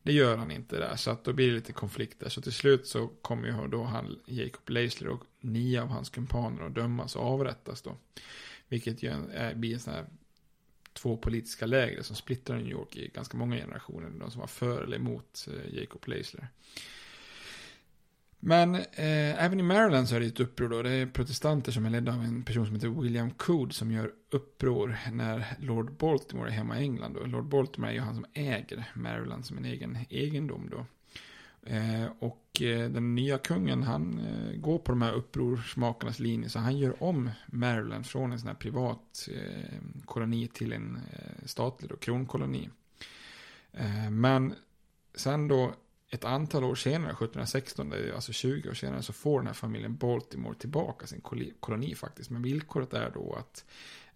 det gör han inte där, så att då blir det lite konflikter. Så till slut så kommer ju då han, Jacob Leisler och nio av hans kumpaner att dömas och avrättas då. Vilket ju är, blir en sån här två politiska läger som splittrar New York i ganska många generationer. De som var för eller emot eh, Jacob Leisler. Men eh, även i Maryland så är det ett uppror då. Det är protestanter som är ledda av en person som heter William Coode som gör uppror när Lord Baltimore är hemma i England. Då. Lord Baltimore är ju han som äger Maryland som en egen egendom då. Eh, och eh, den nya kungen han eh, går på de här upprorsmakarnas linje så han gör om Maryland från en sån här privat eh, koloni till en eh, statlig då, kronkoloni. Eh, men sen då ett antal år senare, 1716, alltså 20 år senare, så får den här familjen Baltimore tillbaka sin koloni faktiskt. Men villkoret är då att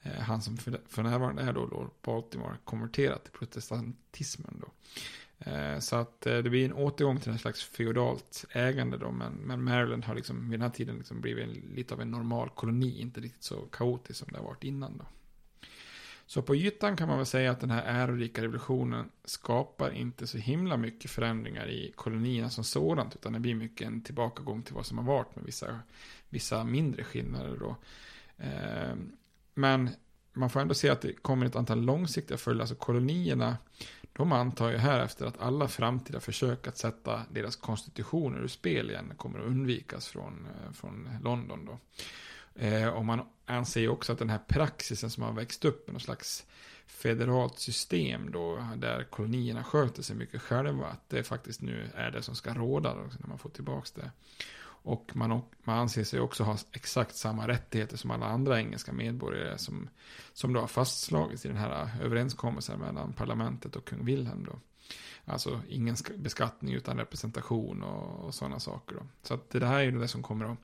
eh, han som för, för närvarande är då Lord Baltimore konverterat till protestantismen då. Eh, så att eh, det blir en återgång till en slags feodalt ägande då, men, men Maryland har liksom vid den här tiden liksom blivit en, lite av en normal koloni, inte riktigt så kaotisk som det har varit innan då. Så på ytan kan man väl säga att den här ärorika revolutionen skapar inte så himla mycket förändringar i kolonierna som sådant, utan det blir mycket en tillbakagång till vad som har varit med vissa, vissa mindre skillnader då. Eh, men man får ändå se att det kommer ett antal långsiktiga följder, alltså kolonierna, de antar ju här efter att alla framtida försök att sätta deras konstitutioner ur spel igen kommer att undvikas från, eh, från London då. Eh, och man anser ju också att den här praxisen som har växt upp med någon slags federalt system då, där kolonierna sköter sig mycket själva, att det faktiskt nu är det som ska råda då, när man får tillbaka det. Och man, man anser sig också ha exakt samma rättigheter som alla andra engelska medborgare som, som då har fastslagits i den här äh, överenskommelsen mellan parlamentet och kung Wilhelm då. Alltså ingen beskattning utan representation och, och sådana saker då. Så att det här är ju det som kommer att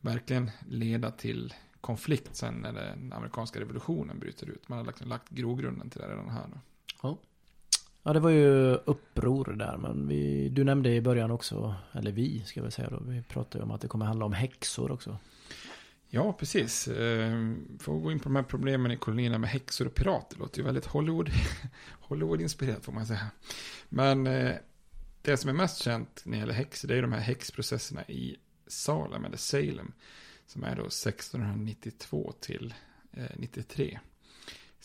verkligen leda till konflikt sen när den amerikanska revolutionen bryter ut. Man har lagt, lagt grogrunden till det redan här. Då. Ja ja, det var ju uppror där. Men vi, du nämnde i början också, eller vi ska vi säga då, vi pratade om att det kommer handla om häxor också. Ja, precis. Ehm, får gå in på de här problemen i kolonierna med häxor och pirater. Det låter ju väldigt Hollywood, [laughs] Hollywood-inspirerat får man säga. Men eh, det som är mest känt när det gäller häxor, det är de här häxprocesserna i Salem, eller Salem, som är då 1692 till eh, 93.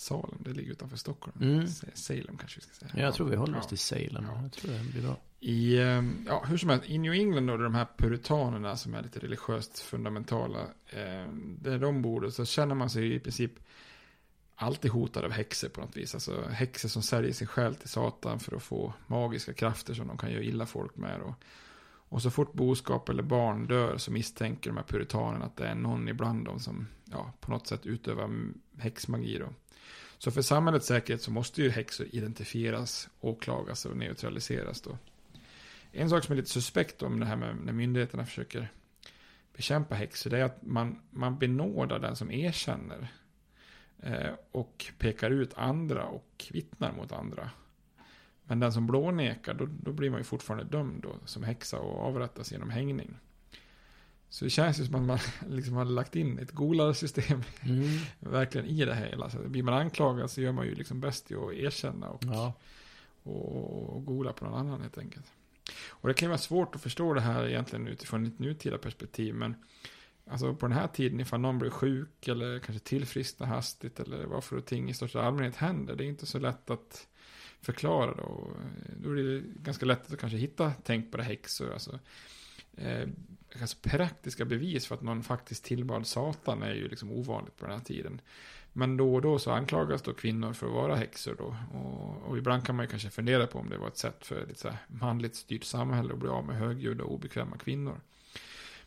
Salem, det ligger utanför Stockholm. Mm. Salem kanske vi ska säga. Ja, jag tror vi håller oss till Salem. Ja. Jag tror det blir bra. I, ehm, ja, hur som helst, i New England då, de här puritanerna som är lite religiöst fundamentala, eh, där de bor, så känner man sig i princip alltid hotad av häxor på något vis. Alltså häxor som säljer sin själ till Satan för att få magiska krafter som de kan göra illa folk med. Och, och så fort boskap eller barn dör så misstänker de här puritanerna att det är någon ibland dem som ja, på något sätt utövar häxmagi. Då. Så för samhällets säkerhet så måste ju häxor identifieras, åklagas och neutraliseras. Då. En sak som är lite suspekt om det här med när myndigheterna försöker bekämpa häxor, det är att man, man benådar den som erkänner. Eh, och pekar ut andra och vittnar mot andra. Men den som blånekar, då, då blir man ju fortfarande dömd då, som häxa och avrättas genom hängning. Så det känns ju som att man [laughs] liksom har lagt in ett golare system [laughs] mm. verkligen i det här hela. Så blir man anklagad så gör man ju liksom bäst i att erkänna och, ja. och, och gola på någon annan helt enkelt. Och det kan ju vara svårt att förstå det här egentligen utifrån ett nutida perspektiv. Men alltså på den här tiden ifall någon blir sjuk eller kanske tillfrisknar hastigt eller vad för ting i största allmänhet händer. Det är inte så lätt att förklara då. Då är det ganska lätt att kanske hitta tänkbara häxor. Alltså, eh, alltså praktiska bevis för att någon faktiskt tillbad Satan är ju liksom ovanligt på den här tiden. Men då och då så anklagas då kvinnor för att vara häxor då. Och, och ibland kan man ju kanske fundera på om det var ett sätt för ett så här manligt styrt samhälle att bli av med högljudda och obekväma kvinnor.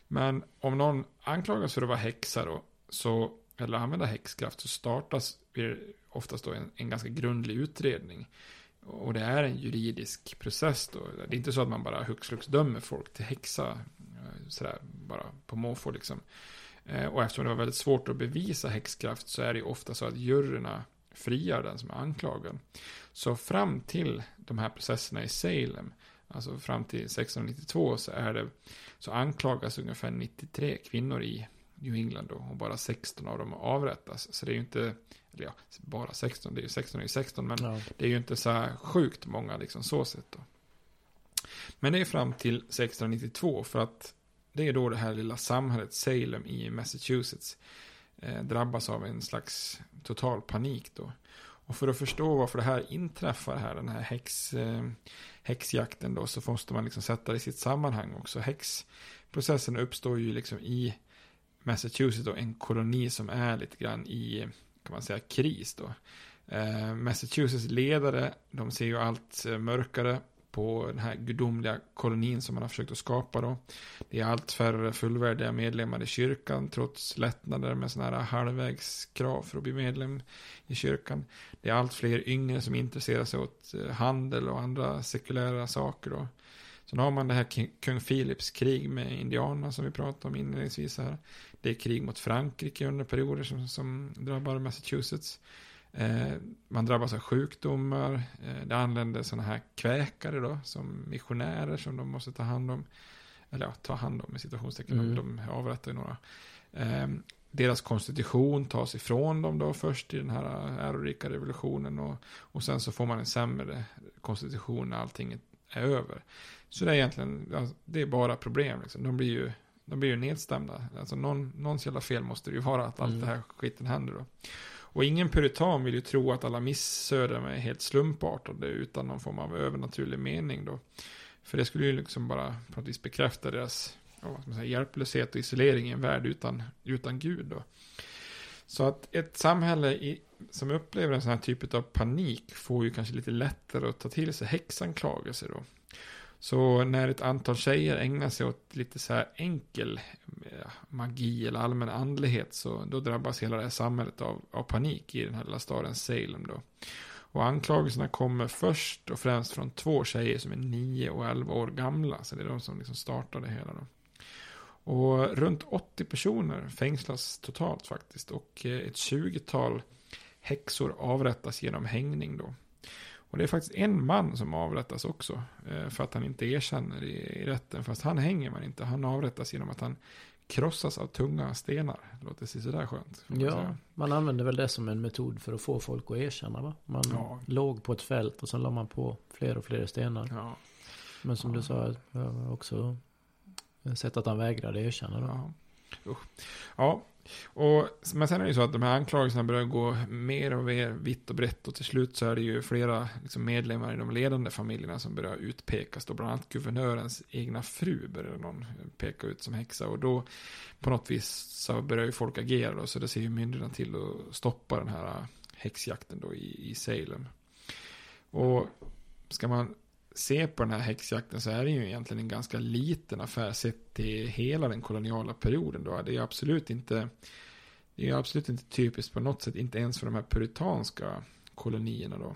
Men om någon anklagas för att vara häxa då, så, eller använda häxkraft, så startas oftast då en, en ganska grundlig utredning. Och det är en juridisk process då. Det är inte så att man bara hux flux dömer folk till häxa. Sådär bara på måfå liksom. Eh, och eftersom det var väldigt svårt att bevisa häxkraft så är det ofta så att juryerna friar den som är anklagad. Så fram till de här processerna i Salem, alltså fram till 1692 så är det, så anklagas ungefär 93 kvinnor i New England då, och bara 16 av dem avrättas. Så det är ju inte, eller ja, bara 16, det är ju 16 är ju 16, men ja. det är ju inte så sjukt många liksom så sett då. Men det är fram till 1692 för att det är då det här lilla samhället Salem i Massachusetts eh, drabbas av en slags total panik då. Och för att förstå varför det här inträffar här, den här häx, eh, häxjakten då, så måste man liksom sätta det i sitt sammanhang också. Häxprocessen uppstår ju liksom i Massachusetts då, en koloni som är lite grann i, kan man säga, kris då. Eh, Massachusetts ledare, de ser ju allt eh, mörkare på den här gudomliga kolonin som man har försökt att skapa då. Det är allt färre fullvärdiga medlemmar i kyrkan trots lättnader med sådana här halvvägskrav för att bli medlem i kyrkan. Det är allt fler yngre som intresserar sig åt eh, handel och andra sekulära saker då. Sen har man det här kung Philips krig med indianerna som vi pratade om inledningsvis här. Det är krig mot Frankrike under perioder som, som drabbar Massachusetts. Eh, man drabbas av sjukdomar. Eh, det anländer sådana här kväkare då, som missionärer som de måste ta hand om. Eller ja, ta hand om i situationstecken. Mm. De avrättar ju några. Eh, deras konstitution tas ifrån dem då först i den här ärorika revolutionen. Och, och sen så får man en sämre konstitution när allting är över. Så det är egentligen, det är bara problem. Liksom. De blir ju de blir ju nedstämda. Alltså någon, någons jävla fel måste det ju vara att allt mm. det här skiten händer då. Och ingen puritan vill ju tro att alla missöden är helt slumpartade utan någon form av övernaturlig mening då. För det skulle ju liksom bara på något vis bekräfta deras ja, säga, hjälplöshet och isolering i en värld utan, utan Gud då. Så att ett samhälle i, som upplever en sån här typ av panik får ju kanske lite lättare att ta till sig häxanklagelser då. Så när ett antal tjejer ägnar sig åt lite så här enkel eh, magi eller allmän andlighet så då drabbas hela det här samhället av, av panik i den här lilla staden Salem då. Och anklagelserna kommer först och främst från två tjejer som är 9 och 11 år gamla. Så det är de som liksom startade hela då. Och runt 80 personer fängslas totalt faktiskt. Och eh, ett 20-tal häxor avrättas genom hängning då. Och det är faktiskt en man som avrättas också. Eh, för att han inte erkänner i, rätten. Fast han hänger man inte. Han avrättas genom att han krossas av tunga stenar. Det låter sig sådär skönt. Ja, säga. man använder väl det som en metod för att få folk att erkänna va? Man ja. låg på ett fält och sen la man på fler och fler stenar. Ja. Men som ja. du sa, också sett att han vägrade erkänna då. Ja. Usch. Ja, och, men sen är det ju så att de här anklagelserna börjar gå mer och mer vitt och brett. Och till slut så är det ju flera liksom, medlemmar i de ledande familjerna som börjar utpekas. Då bland annat guvernörens egna fru börjar någon peka ut som häxa. Och då på något vis så börjar ju folk agera då. Så det ser ju myndigheterna till att stoppa den här häxjakten då i, i Salem. Och ska man se på den här häxjakten så är det ju egentligen en ganska liten affär sett till hela den koloniala perioden. Då. Det är absolut inte det är absolut inte typiskt på något sätt, inte ens för de här puritanska kolonierna då.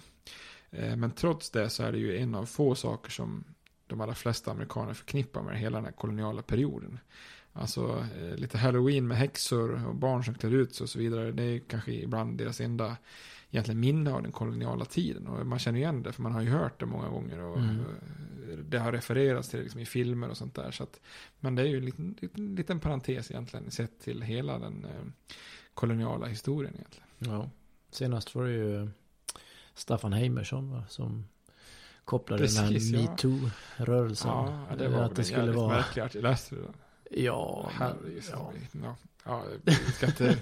Eh, men trots det så är det ju en av få saker som de allra flesta amerikaner förknippar med hela den här koloniala perioden. Alltså eh, lite halloween med häxor och barn som klär ut sig och så vidare. Det är kanske ibland deras enda egentligen minne av den koloniala tiden. Och man känner igen det, för man har ju hört det många gånger. Och mm. Det har refererats till liksom i filmer och sånt där. Så att, men det är ju en liten, liten, liten parentes egentligen, sett till hela den eh, koloniala historien egentligen. Ja, senast var det ju Staffan Heimersson va, som kopplade Precis, den här metoo-rörelsen. Ja, det var att det skulle vara... märkligt. Jag läste det. Ja, vi ska inte... [laughs]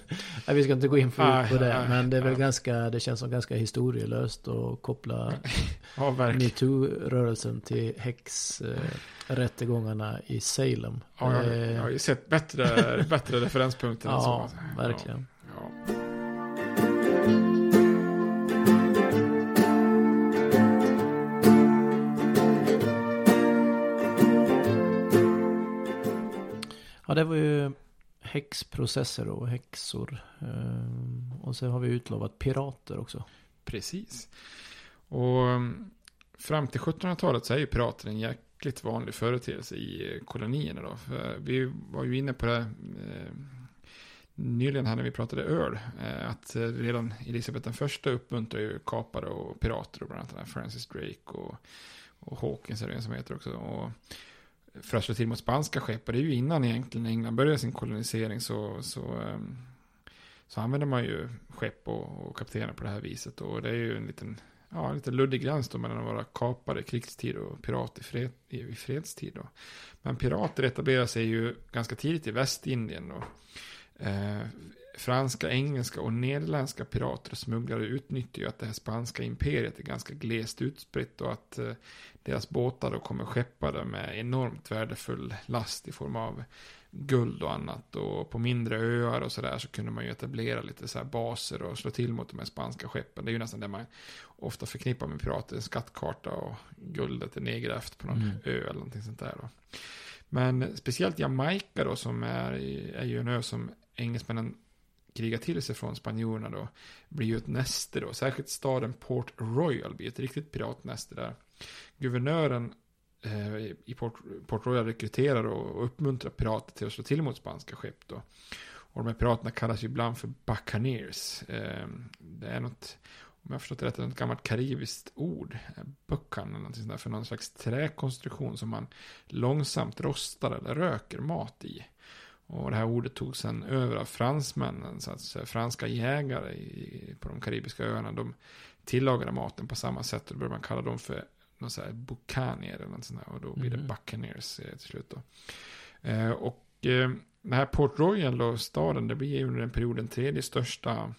Nej, vi ska inte gå in för nej, på det. Nej, men det är väl nej. ganska, det känns som ganska historielöst att koppla [laughs] ja, metoo-rörelsen till häxrättegångarna i Salem. Ja, jag, jag har ju sett bättre, bättre [laughs] referenspunkter än så. Verkligen. Ja, ja. Ja, det var ju häxprocesser och häxor. Ehm, och så har vi utlovat pirater också. Precis. Och ehm, fram till 1700-talet så är ju pirater en jäkligt vanlig företeelse i kolonierna då. För vi var ju inne på det ehm, nyligen här när vi pratade öl. Eh, att redan Elisabeth den första uppmuntrar ju kapare och pirater. Och bland annat Francis Drake och, och Hawkins är det en som heter också. Och för att slå till mot spanska skepp. Och det är ju innan egentligen England började sin kolonisering så, så, ehm, så använder man ju skepp och, och kaptener på det här viset. Och det är ju en liten ja, lite luddig gräns då mellan att vara kapare i krigstid och pirat i, fred, i, i fredstid. Då. Men pirater etablerar sig ju ganska tidigt i Västindien. Då. Eh, franska, engelska och nederländska pirater och smugglare utnyttjar ju att det här spanska imperiet är ganska glest utspritt och att eh, deras båtar då kommer skeppade med enormt värdefull last i form av guld och annat. Och på mindre öar och sådär så kunde man ju etablera lite så baser och slå till mot de här spanska skeppen. Det är ju nästan det man ofta förknippar med pirater, en skattkarta och guldet är nedgrävt på någon mm. ö eller någonting sånt där då. Men speciellt Jamaica då som är, är ju en ö som engelsmännen kriga till sig från spanjorerna då, blir ju ett näste då. Särskilt staden Port Royal blir ett riktigt piratnäste där. Guvernören eh, i Port, Port, Royal rekryterar och uppmuntrar pirater till att slå till mot spanska skepp då. Och de här piraterna kallas ju ibland för buccaneers. Eh, det är något, om jag har förstått det rätt, ett gammalt karibiskt ord. Eh, buckan eller någonting sånt där, för någon slags träkonstruktion som man långsamt rostar eller röker mat i. Och det här ordet togs sen över av fransmännen. Så att säga, franska jägare i, på de karibiska öarna. De tillagade maten på samma sätt. Och då började man kalla dem för någon så här bucanier eller något sånt där. Och då blir det mm. buccaneers till slut då. Eh, och eh, den här Port Royal och staden. Det blir under den perioden tredje största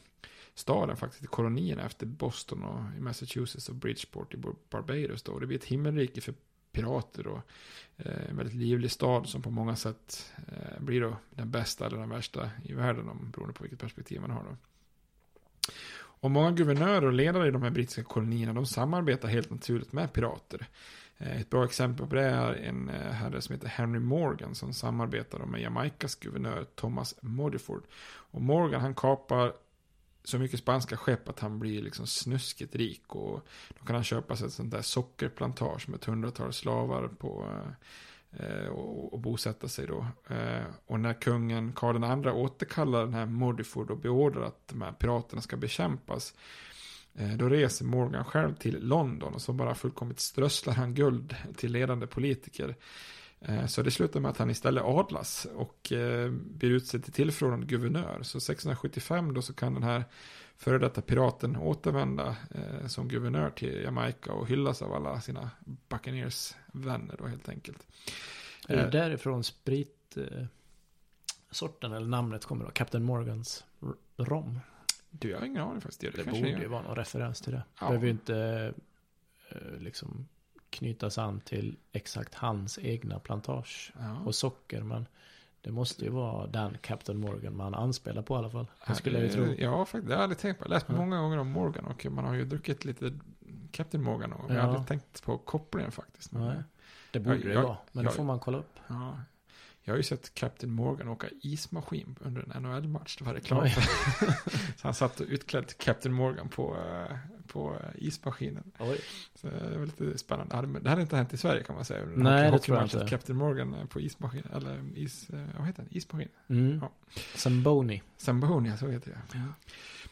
staden faktiskt i kolonierna efter Boston och i Massachusetts och Bridgeport i Barbados då. Och det blir ett himmelrike för pirater och eh, en väldigt livlig stad som på många sätt eh, blir då den bästa eller den värsta i världen om, beroende på vilket perspektiv man har då. Och många guvernörer och ledare i de här brittiska kolonierna de samarbetar helt naturligt med pirater. Eh, ett bra exempel på det är en eh, herre som heter Henry Morgan som samarbetar med Jamaicas guvernör Thomas Modiford. Och Morgan han kapar så mycket spanska skepp att han blir liksom snuskigt rik. Och då kan han köpa sig ett sånt där sockerplantage med ett hundratal slavar på. Eh, Eh, och, och bosätta sig då. Eh, och när kungen Karl II återkallar den här Modiford och beordrar att de här piraterna ska bekämpas. Eh, då reser Morgan själv till London och så bara fullkomligt strösslar han guld till ledande politiker. Så det slutar med att han istället adlas och blir utsedd till tillförordnad guvernör. Så 1675 då så kan den här före detta piraten återvända som guvernör till Jamaica och hyllas av alla sina Buccaneers vänner då helt enkelt. Är det därifrån spritsorten eller namnet kommer då? Captain Morgans rom? Du, jag har ingen aning faktiskt. Det, det borde ju vara någon referens till det. Ja. Behöver ju inte liksom knytas an till exakt hans egna plantage ja. och socker. Men det måste ju vara den Captain Morgan man anspelar på i alla fall. Det skulle jag ju tro. Ja, faktiskt. Det har jag aldrig tänkt på. Jag har läst ja. många gånger om Morgan och man har ju druckit lite Captain Morgan. Och ja. jag har aldrig tänkt på kopplingen faktiskt. Nej. Det borde jag, det vara, men jag, det får man kolla upp. Ja, jag har ju sett Captain Morgan åka ismaskin under en NHL-match. Det var reklam [laughs] så han satt utklädd Captain Morgan på, eh, på ismaskinen. Oj. Så det var lite spännande. Det hade inte hänt i Sverige kan man säga. Nej, det tror jag inte. Captain Morgan på ismaskin. Eller is, eh, vad heter den? Ismaskin. Mm. Ja. Zamboni. Zamboni, så heter det. Ja.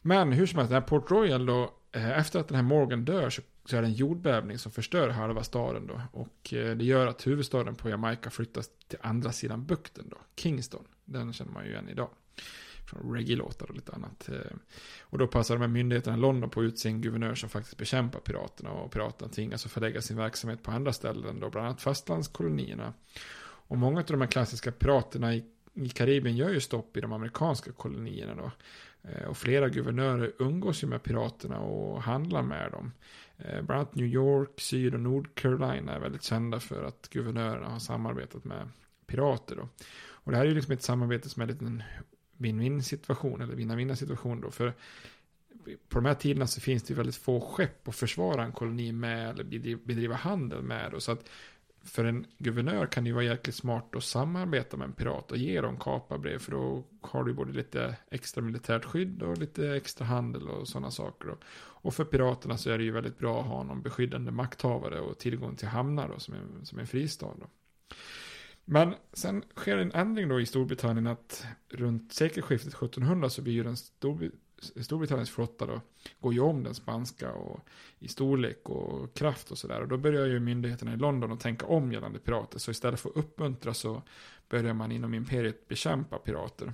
Men hur som helst, den här Port Royal då. Eh, efter att den här Morgan dör så så är det en jordbävning som förstör halva staden då. Och eh, det gör att huvudstaden på Jamaica flyttas till andra sidan bukten då. Kingston. Den känner man ju igen idag. Från reggae-låtar och lite annat. Eh, och då passar de här myndigheterna i London på att utse en guvernör som faktiskt bekämpar piraterna. Och piraterna tvingas att alltså förlägga sin verksamhet på andra ställen då. Bland annat fastlandskolonierna. Och många av de här klassiska piraterna i, i Karibien gör ju stopp i de amerikanska kolonierna då. Eh, och flera guvernörer umgås ju med piraterna och handlar med dem. Eh, bland annat New York, Syd och Nordcarolina är väldigt kända för att guvernörerna har samarbetat med pirater. Då. Och det här är ju liksom ett samarbete som är en win-win situation, eller vinna-vinna situation då. För på de här tiderna så finns det ju väldigt få skepp att försvara en koloni med eller bedriva handel med. Då. Så att för en guvernör kan det ju vara jäkligt smart att samarbeta med en pirat och ge dem kaparbrev. För då har du både lite extra militärt skydd och lite extra handel och sådana saker. Då. Och för piraterna så är det ju väldigt bra att ha någon beskyddande makthavare och tillgång till hamnar då, som, en, som en fristad. Då. Men sen sker en ändring då i Storbritannien att runt sekelskiftet 1700 så blir ju den Storbr Storbritanniens flotta då går ju om den spanska och i storlek och kraft och sådär. Och då börjar ju myndigheterna i London att tänka om gällande pirater. Så istället för att uppmuntra så börjar man inom imperiet bekämpa pirater.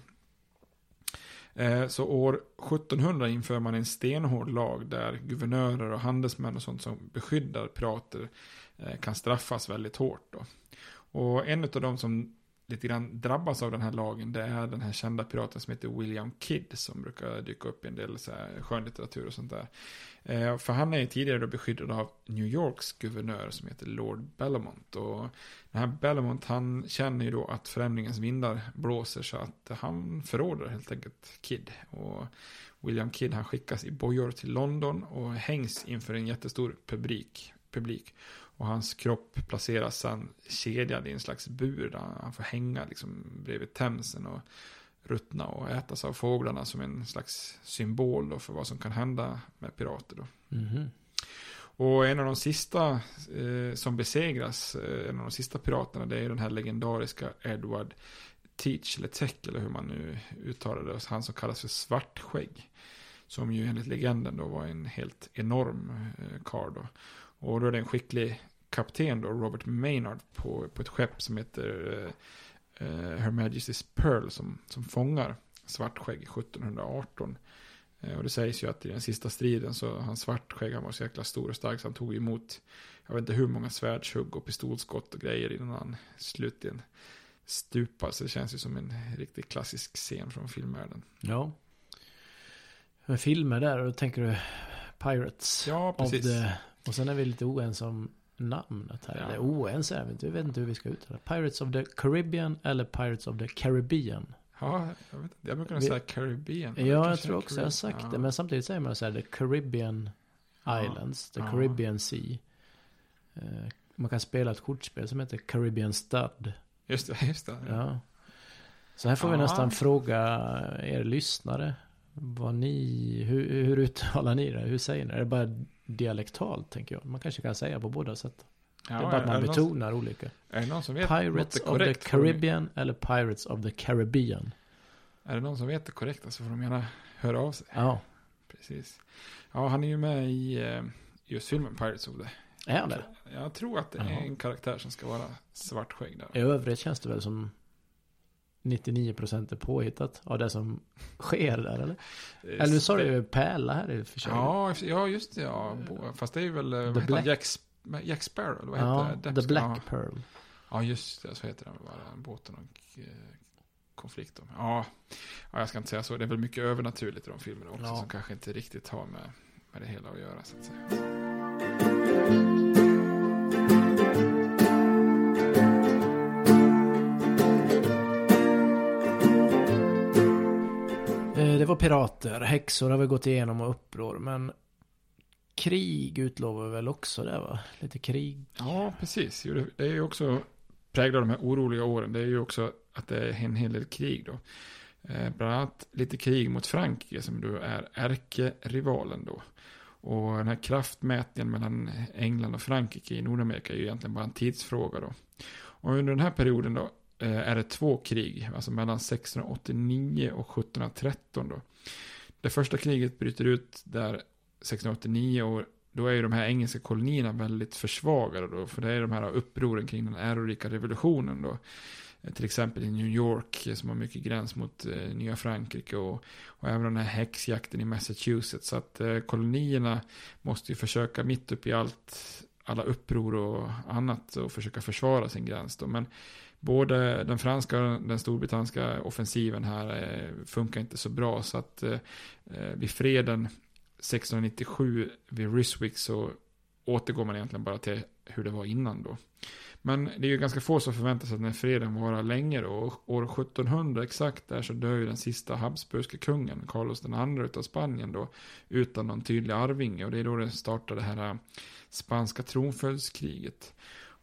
Eh, så år 1700 inför man en stenhård lag där guvernörer och handelsmän och sånt som beskyddar pirater eh, kan straffas väldigt hårt. Då. Och en av de som lite grann drabbas av den här lagen det är den här kända piraten som heter William Kidd som brukar dyka upp i en del så här skönlitteratur och sånt där. Eh, för han är ju tidigare då beskyddad av New Yorks guvernör som heter Lord Bellamont. Och den här Bellamont han känner ju då att förändringens vindar blåser så att han förråder helt enkelt Kidd. Och William Kidd han skickas i bojor till London och hängs inför en jättestor publik. publik. Och hans kropp placeras sen kedjad i en slags bur där han får hänga liksom bredvid Themsen och ruttna och ätas av fåglarna som en slags symbol då för vad som kan hända med pirater. Då. Mhm. Och en av de sista eh, som besegras, eh, en av de sista piraterna, det är den här legendariska Edward Teach, eller Tech, eller hur man nu uttalar det. Han som kallas för Svartskägg. Som ju enligt legenden då var en helt enorm eh, karl då. Och då är det en skicklig kapten då, Robert Maynard, på, på ett skepp som heter eh, eh, Her Majesty's Pearl, som, som fångar Svartskägg 1718. Eh, Och det sägs ju att i den sista striden så han svartskägg, han var så jäkla stor och stark så han tog emot, jag vet inte hur många svärdshugg och pistolskott och grejer innan han slutligen stupar. Så det känns ju som en riktigt klassisk scen från filmvärlden. Ja. Men filmer där, och då tänker du Pirates. Ja, of precis. the... Och sen är vi lite oense om namnet här. Ja. Eller oense är vi inte, vi vet inte hur vi ska uttala det. Pirates of the Caribbean eller Pirates of the Caribbean. Ja, jag, vet, inte, jag brukar nog Vi- säga Caribbean. Ja, jag tror också jag har Caribbean. sagt Ja. det. Men samtidigt säger man så här, the Caribbean Islands, the Ja. Caribbean Sea. Eh, Man kan spela ett kortspel som heter Caribbean Stud. Just det, just det. Ja. Så här får vi Ja. nästan fråga er lyssnare. Vad ni, hur, hur uttalar ni det? Hur säger ni? Är det bara dialektalt tänker jag? Man kanske kan säga på båda sätt. Ja, det är bara att man betonar olika. Är det någon som vet Pirates of the Caribbean eller Pirates of the Caribbean? Är det någon som vet det korrekta så får de gärna höra av sig. Ja. Precis. Ja, han är ju med i eh, just filmen Pirates of the... Är han det? Jag tror att det är Jaha. en karaktär som ska vara svartskägg där. I övrigt känns det väl som 99% är påhittat av det som sker där eller? Eller nu sa du ju Pärla här i och för sig. Ja, ja, just det. Ja. Fast det är väl... eh, Vad heter Black-? Jack, Jack Sparrow? Vad Ja, heter det? The Black. Pearl. Ja, just det. Så heter den. Bara båten och eh, konflikt. om. Ja. ja, jag ska inte säga så. Det är väl mycket övernaturligt i de filmerna också. Ja. Som kanske inte riktigt har med, med det hela att göra. Så att säga. Det var pirater, häxor har vi gått igenom och uppror, men krig utlovar väl också det va? Lite krig. Ja, precis. Det- är ju också präglar de här oroliga åren. Det är ju också att det är en hel del krig då. Eh, bland annat lite krig mot Frankrike som då är ärkerivalen då. Och den här kraftmätningen mellan England och Frankrike i Nordamerika är ju egentligen bara en tidsfråga då. Och under den här perioden då Eh, är det två krig, alltså mellan 1689 och 1713 då. Det första kriget bryter ut där 1689 och då är ju de här engelska kolonierna väldigt försvagade då. För det är de här upproren kring den ärorika revolutionen då. Eh, till exempel i New York eh, som har mycket gräns mot eh, Nya Frankrike och, och även den här häxjakten i Massachusetts. Så att eh, kolonierna måste ju försöka mitt upp i allt, alla uppror och annat och försöka försvara sin gräns då. Men både den franska och den storbritanniska offensiven här eh, funkar inte så bra. Så att eh, eh, vid freden 1697 vid Ryswick så återgår man egentligen bara till hur det var innan då. Men det är ju ganska få som förväntar sig att den här freden varar länge då. Och år 1700 exakt där så dör ju den sista habsburgske kungen, Carlos den andra utav Spanien då. Utan någon tydlig arvinge. Och det är då det startar det här spanska tronföljdskriget.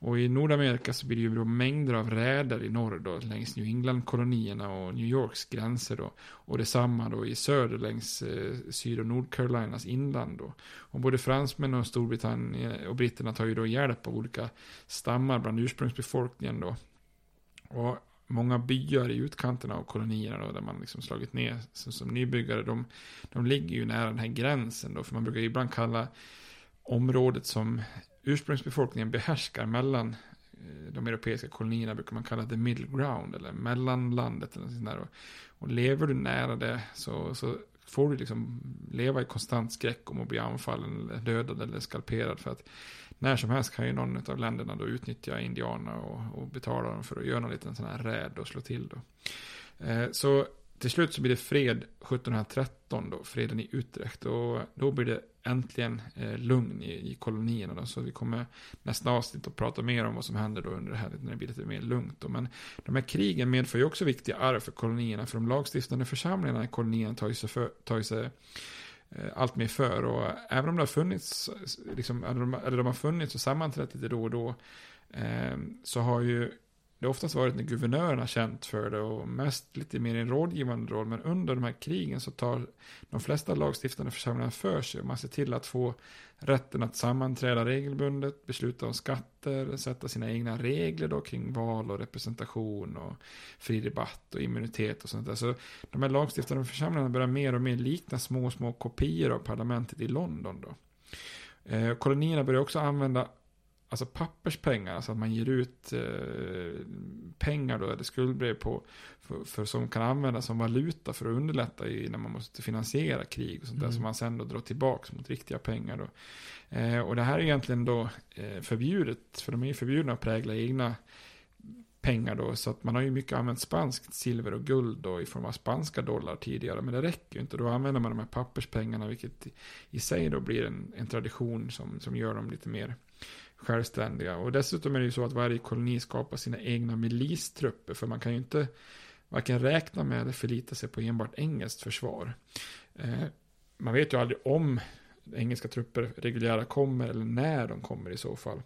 Och i Nordamerika så blir det ju då mängder av räder i norr då, längs New England-kolonierna och New Yorks gränser då. Och detsamma då i söder längs eh, Syd- och Nordcarolinas inland då. Och både fransmän och Storbritannien och britterna tar ju då hjälp av olika stammar bland ursprungsbefolkningen då. Och många byar i utkanterna av kolonierna då, där man liksom slagit ner som, som nybyggare, de, de ligger ju nära den här gränsen då. För man brukar ju ibland kalla området som ursprungsbefolkningen behärskar mellan eh, de europeiska kolonierna brukar man kalla the middle ground eller mellanlandet. Eller sånt där. Och, och lever du nära det så, så får du liksom leva i konstant skräck om att bli anfallen eller dödad eller skalperad. För att när som helst kan ju någon av länderna då utnyttja indianerna och, och betala dem för att göra en liten sån här räd och slå till då. Eh, så till slut så blir det fred 1713 då, freden i Utrecht. Och då blir det äntligen eh, lugn i, i kolonierna då. Så vi kommer nästa avsnitt att prata mer om vad som händer då under det här när det blir lite mer lugnt. Då. Men de här krigen medför ju också viktiga arv för kolonierna. För de lagstiftande församlingarna i kolonierna tar ju sig, för, tar ju sig eh, allt mer för. Och även om det har funnits, liksom, eller, de, eller de har funnits och sammanträtt lite då och då. Eh, så har ju det har oftast varit när guvernörerna känt för det och mest lite mer i en rådgivande roll. Men under de här krigen så tar de flesta lagstiftande församlingarna för sig. Man ser till att få rätten att sammanträda regelbundet, besluta om skatter, sätta sina egna regler då kring val och representation och fri debatt och immunitet och sånt där. Så de här lagstiftande församlingarna börjar mer och mer likna små, små kopior av parlamentet i London då. Eh, kolonierna börjar också använda alltså papperspengar, alltså att man ger ut eh, pengar då, eller skuldbrev på, för, för, som kan användas som valuta för att underlätta i, när man måste finansiera krig och sånt mm. där, som man sen då drar tillbaka mot riktiga pengar då. Eh, och det här är egentligen då eh, förbjudet, för de är ju förbjudna att prägla egna pengar då. Så att man har ju mycket använt spanskt silver och guld då i form av spanska dollar tidigare. Men det räcker ju inte. Då använder man de här papperspengarna vilket i sig då blir en, en tradition som, som gör dem lite mer självständiga. Och dessutom är det ju så att varje koloni skapar sina egna milistrupper. För man kan ju inte varken räkna med eller förlita sig på enbart engelskt försvar. Eh, man vet ju aldrig om engelska trupper reguljära kommer eller när de kommer i så fall.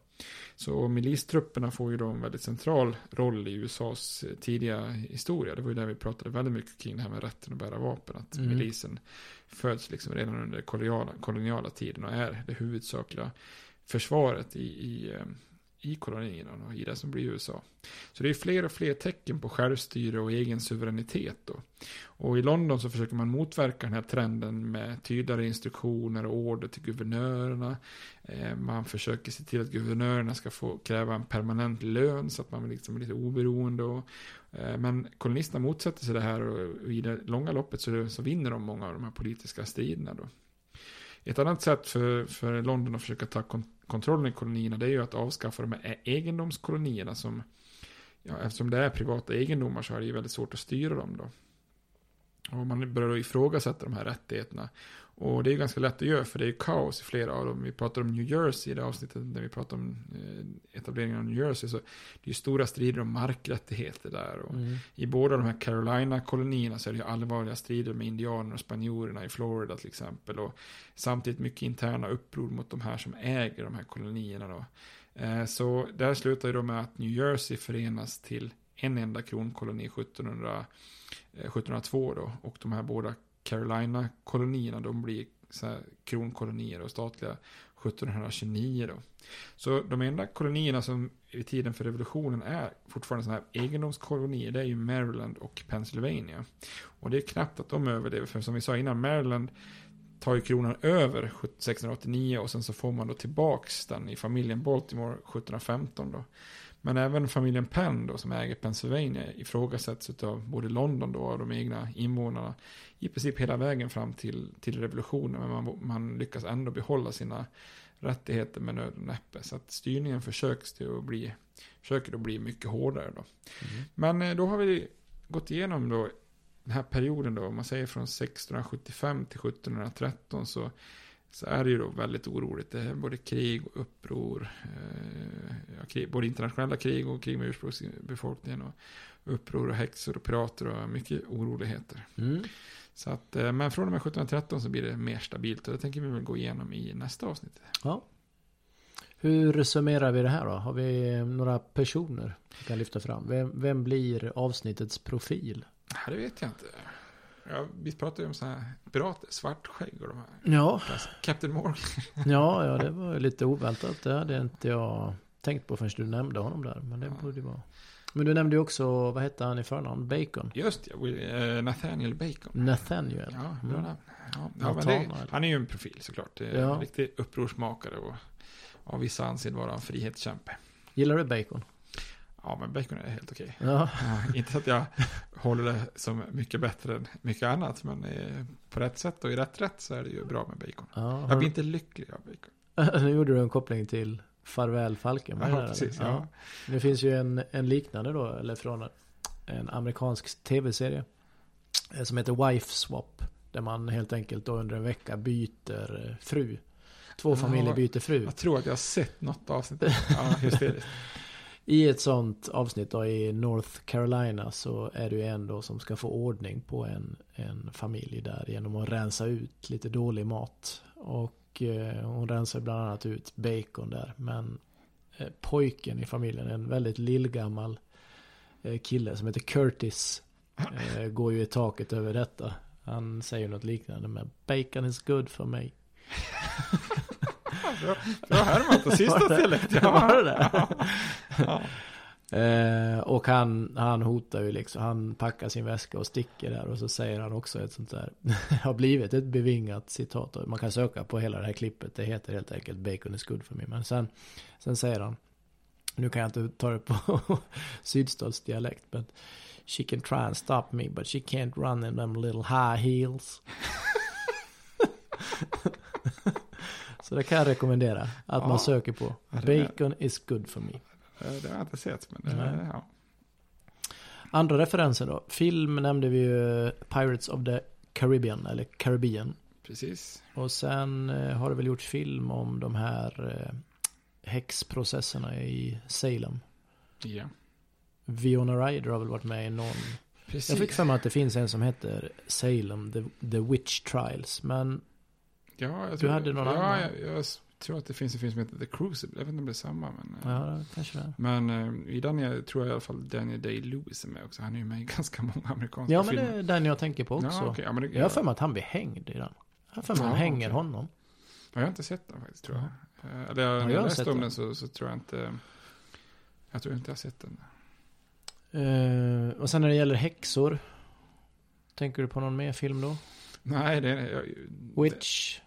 Så milistrupperna får ju då en väldigt central roll i USAs tidiga historia. Det var ju där vi pratade väldigt mycket kring det här med rätten att bära vapen. Att mm. milisen föds liksom redan under koloniala, koloniala tiden och är det huvudsakliga försvaret i, i, eh, i kolonierna och i det som blir USA. Så det är fler och fler tecken på självstyre och egen suveränitet då. Och i London så försöker man motverka den här trenden med tydligare instruktioner och order till guvernörerna. Eh, man försöker se till att guvernörerna ska få kräva en permanent lön så att man liksom är lite oberoende. Och, eh, men kolonisterna motsätter sig det här och i det långa loppet så, så vinner de många av de här politiska striderna då. Ett annat sätt för, för London att försöka ta kont kontrollen i kolonierna det är ju att avskaffa de här egendomskolonierna som, ja, eftersom det är privata egendomar så är det ju väldigt svårt att styra dem då. Och man börjar då ifrågasätta de här rättigheterna. Och det är ganska lätt att göra för det är kaos i flera av dem. Vi pratar om New Jersey i det avsnittet när vi pratar om eh, etableringen av New Jersey. Så det är stora strider om markrättigheter där. Och mm. I båda de här Carolina-kolonierna så är det ju allvarliga strider med indianer och spanjorerna i Florida till exempel. Och samtidigt mycket interna uppror mot de här som äger de här kolonierna då. Eh, så där slutar ju då med att New Jersey förenas till en enda kronkoloni 1700 1702 eh, då. Och de här båda Carolina-kolonierna de blir så här kronkolonier och statliga 1729 då. Så de enda kolonierna som i tiden för revolutionen är fortfarande sådana här egendomskolonier, det är ju Maryland och Pennsylvania. Och det är knappt att de överlever, för som vi sa innan, Maryland tar ju kronan över 1689 och sen så får man då tillbaks den i familjen Baltimore 1715 då. Men även familjen Penn då, som äger Pennsylvania ifrågasätts av både London då och de egna invånarna i princip hela vägen fram till, till revolutionen. Men man, man lyckas ändå behålla sina rättigheter med nöd och näppe. Så att styrningen försöks till att bli, försöker att bli mycket hårdare då. Mm. Men eh, då har vi gått igenom då den här perioden då, om man säger från 1675 till 1713 så så är det ju då väldigt oroligt. Det är både krig och uppror. Eh, ja, krig, både internationella krig och krig med ursprungsbefolkningen. Och uppror och häxor och pirater och mycket oroligheter. Mm. Så att, eh, men från och med 1713 så blir det mer stabilt. Och det tänker vi väl gå igenom i nästa avsnitt. Ja. Hur summerar vi det här då? Har vi några personer vi kan lyfta fram? Vem, vem blir avsnittets profil? Det vet jag inte. Ja, vi pratade ju om sådana här pirater, svartskägg och de här. Ja. Captain Morgan. ja, ja, det var lite oväntat. Det hade inte jag tänkt på förrän du nämnde honom där. Men det ja. borde vara. Men du nämnde ju också, vad hette han i förnamn? Bacon? Just ja, uh, Nathaniel Bacon. Nathaniel. Ja, bra mm. ja, ja men det, Han är ju en profil såklart. Ja. En riktig upprorsmakare och av vissa anser vara en frihetskämpe. Gillar du Bacon? Ja, men bacon är helt okej. Ja. Ja, inte att jag håller det som mycket bättre än mycket annat, men eh, på rätt sätt och i rätt rätt så är det ju bra med bacon. Ja, Jag blir inte lycklig av bacon. [laughs] Nu gjorde du en koppling till Farväl Falkenberg. Ja, där, precis, ja. Det finns ju en, en liknande då, eller från en amerikansk tv-serie. eh, Som heter Wife Swap. Där man helt enkelt då under en vecka byter eh, fru. Två familjer byter fru. Jag tror att jag har sett något avsnitt. Ja, hysteriskt. [laughs] [laughs] I ett sånt avsnitt då i North Carolina så är det ju en då som ska få ordning på en, en familj där genom att rensa ut lite dålig mat. Och eh, hon rensar bland annat ut bacon där. Men eh, pojken i familjen, en väldigt lillgammal eh, kille som heter Curtis, eh, går ju i taket över detta. Han säger något liknande med bacon is good for me. Bra, bra härmat, och sista stället. Var det [laughs] det? Ja. Ja. [laughs] Eh, och han, han hotar ju liksom, han packar sin väska och sticker där och så säger han också ett sånt där, [laughs] har blivit ett bevingat citat. Man kan söka på hela det här klippet, det heter helt enkelt Bacon is good for me. Men sen, sen säger han, nu kan jag inte ta det på [laughs] sydstatsdialekt, men She can try and stop me but she can't run in them little high heels. så det kan jag rekommendera att Ja. man söker på. Bacon is good for me. Eh, Det har jag inte sett, men det, Nej. ja. Andra referenser då. Film nämnde vi ju Pirates of the Caribbean, eller Caribbean. Precis. Och sen eh, har det väl gjorts film om de här eh, häxprocesserna i Salem. Ja. Viona Ryder har väl varit med i någon. Precis. Jag fick för mig att det finns en som heter Salem, The, the Witch Trials. Men Ja, jag Du hade någon ja, annan? Jag, jag tror att det finns en film som heter The Crucible. Jag vet inte om det är samma. Men, eh, ja, kanske det. men eh, i den är, tror jag i alla fall Daniel Day-Lewis är med också. Han är ju med i [laughs] ganska många amerikanska Ja, men filmer. det är den jag tänker på också. Ja, okej, ja, men det- jag har för mig att han blir hängd i den. Jag har för mig att han hänger okej. honom. Ja, jag har inte sett den faktiskt tror jag. Eh, Eller Ja, när jag jag har läste sett om den. den så, så tror jag inte... Jag tror inte jag har sett den. Eh, och sen när det gäller häxor. Tänker du på någon mer film då? Nej, det är... Jag, Witch,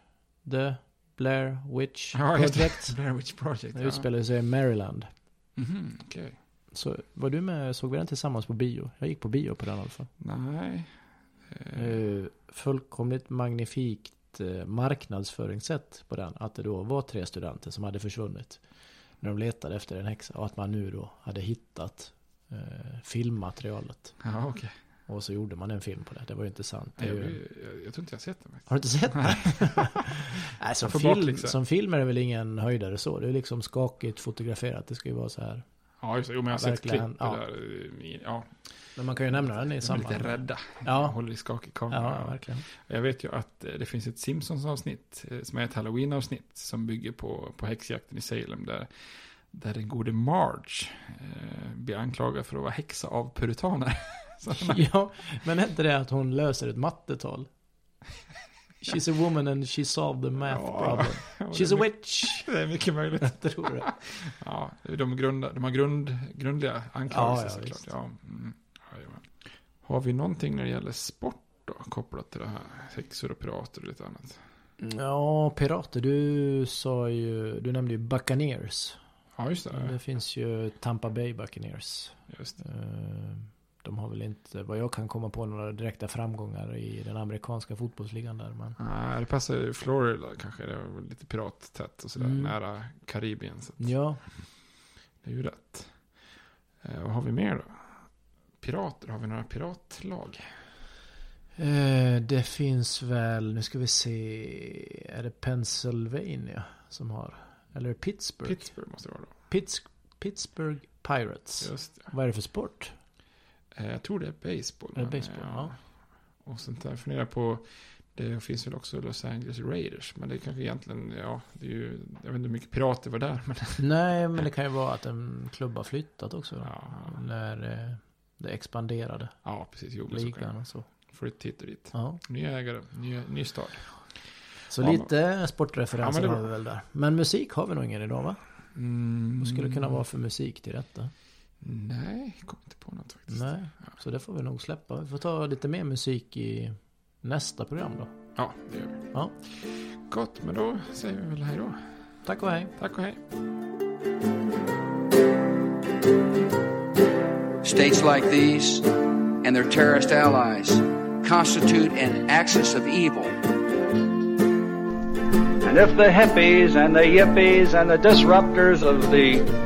The Blair Witch Ja. Project. [laughs] Blair Witch Project, Det ja. utspelar sig i Maryland. Mhm, okej. Så var du med, såg vi den tillsammans på bio? Jag gick på bio på den i alla fall. Nej. Eh, fullkomligt magnifikt eh, marknadsföringssätt på den. Att det då var tre studenter som hade försvunnit. När de letade efter en häxa. Och att man nu då hade hittat eh, filmmaterialet. Ja, okej. Och så gjorde man en film på det. Det var ju inte sant. Det är Jag, ju... jag, jag tror inte jag har sett den. Har du inte sett den? Nej, [laughs] som, film, bakläxa. som film är det väl ingen höjdare så. Det är liksom skakigt fotograferat. Det ska ju vara så här. Ja, just det. Jo, men jag har sett Verkligen, klipp. ja. Eller, i- ja. Men man kan ju nämna den i samband. lite rädda. Ja. Håller i skakig kamera. Ja, verkligen. Jag vet ju att eh, det finns ett Simpsons-avsnitt eh, som är ett Halloween-avsnitt som bygger på, på häxjakten i Salem där, där den gode Marge eh, blir anklagad för att vara häxa av puritaner. [laughs] [laughs] Ja, men är inte det att hon löser ett mattetal? She's a woman and she solved the math Ja. problem. [laughs] Ja, det She's a witch. [laughs] Det är mycket möjligt. Jag tror det. Ja, de, grunda, de har grund, grundliga anklagelser Ja, ja, såklart. Ja, mm, jajamän. har vi någonting när det gäller sport då? Kopplat till det här häxor och pirater och lite annat. Ja, pirater. Du sa ju, du nämnde ju Buccaneers. Ja, just det. Det finns ju Tampa Bay Buccaneers. Just Eh, De har väl inte, vad jag kan komma på, några direkta framgångar i den amerikanska fotbollsligan där. Men... Nej, det passar ju Florida kanske. Det är lite pirattätt och sådär. Mm. Nära Karibien. Så Ja, det är ju rätt. Eh, vad har vi mer då? Pirater, har vi några piratlag? Eh, det finns väl, nu ska vi se, är det Pennsylvania som har? Eller Pittsburgh? Pittsburgh måste det vara då. Pitts, Pittsburgh Pirates. Just det. Vad är det för sport? Eh, jag tror det är baseball. Är det men, baseball? Ja. Och sånt där. Jag funderar på, det finns väl också Los Angeles Raiders. Men det är kanske egentligen, ja, det är ju, jag vet inte hur mycket pirater var där. [laughs] Men Nej, men det kan ju vara att en klubb har flyttat också. Då, När eh, det expanderade. ja, precis. Jo, men Ligan och så. Flytt hit och dit. Ja. Nya ägare, ny, ny stad. Så Ja, lite sportreferenser Ja, men det är har vi väl där. Men musik har vi nog ingen idag va? Mm, Vad skulle det kunna vara för musik till detta? Nej, kommer inte på något faktiskt. Nej, så det får vi nog släppa. Vi får ta lite mer musik i nästa program då. Ja, det gör vi. Ja. Gott, men då säger vi väl hej då. Tack och hej. Tack och hej. States like these and their terrorist allies constitute an axis of evil. And if the hippies and the yippies and the disruptors of the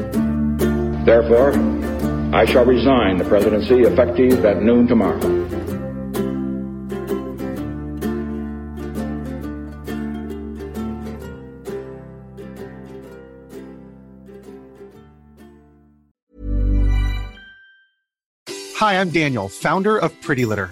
Therefore, I shall resign the presidency effective at noon tomorrow. Hi, I'm Daniel, founder of Pretty Litter.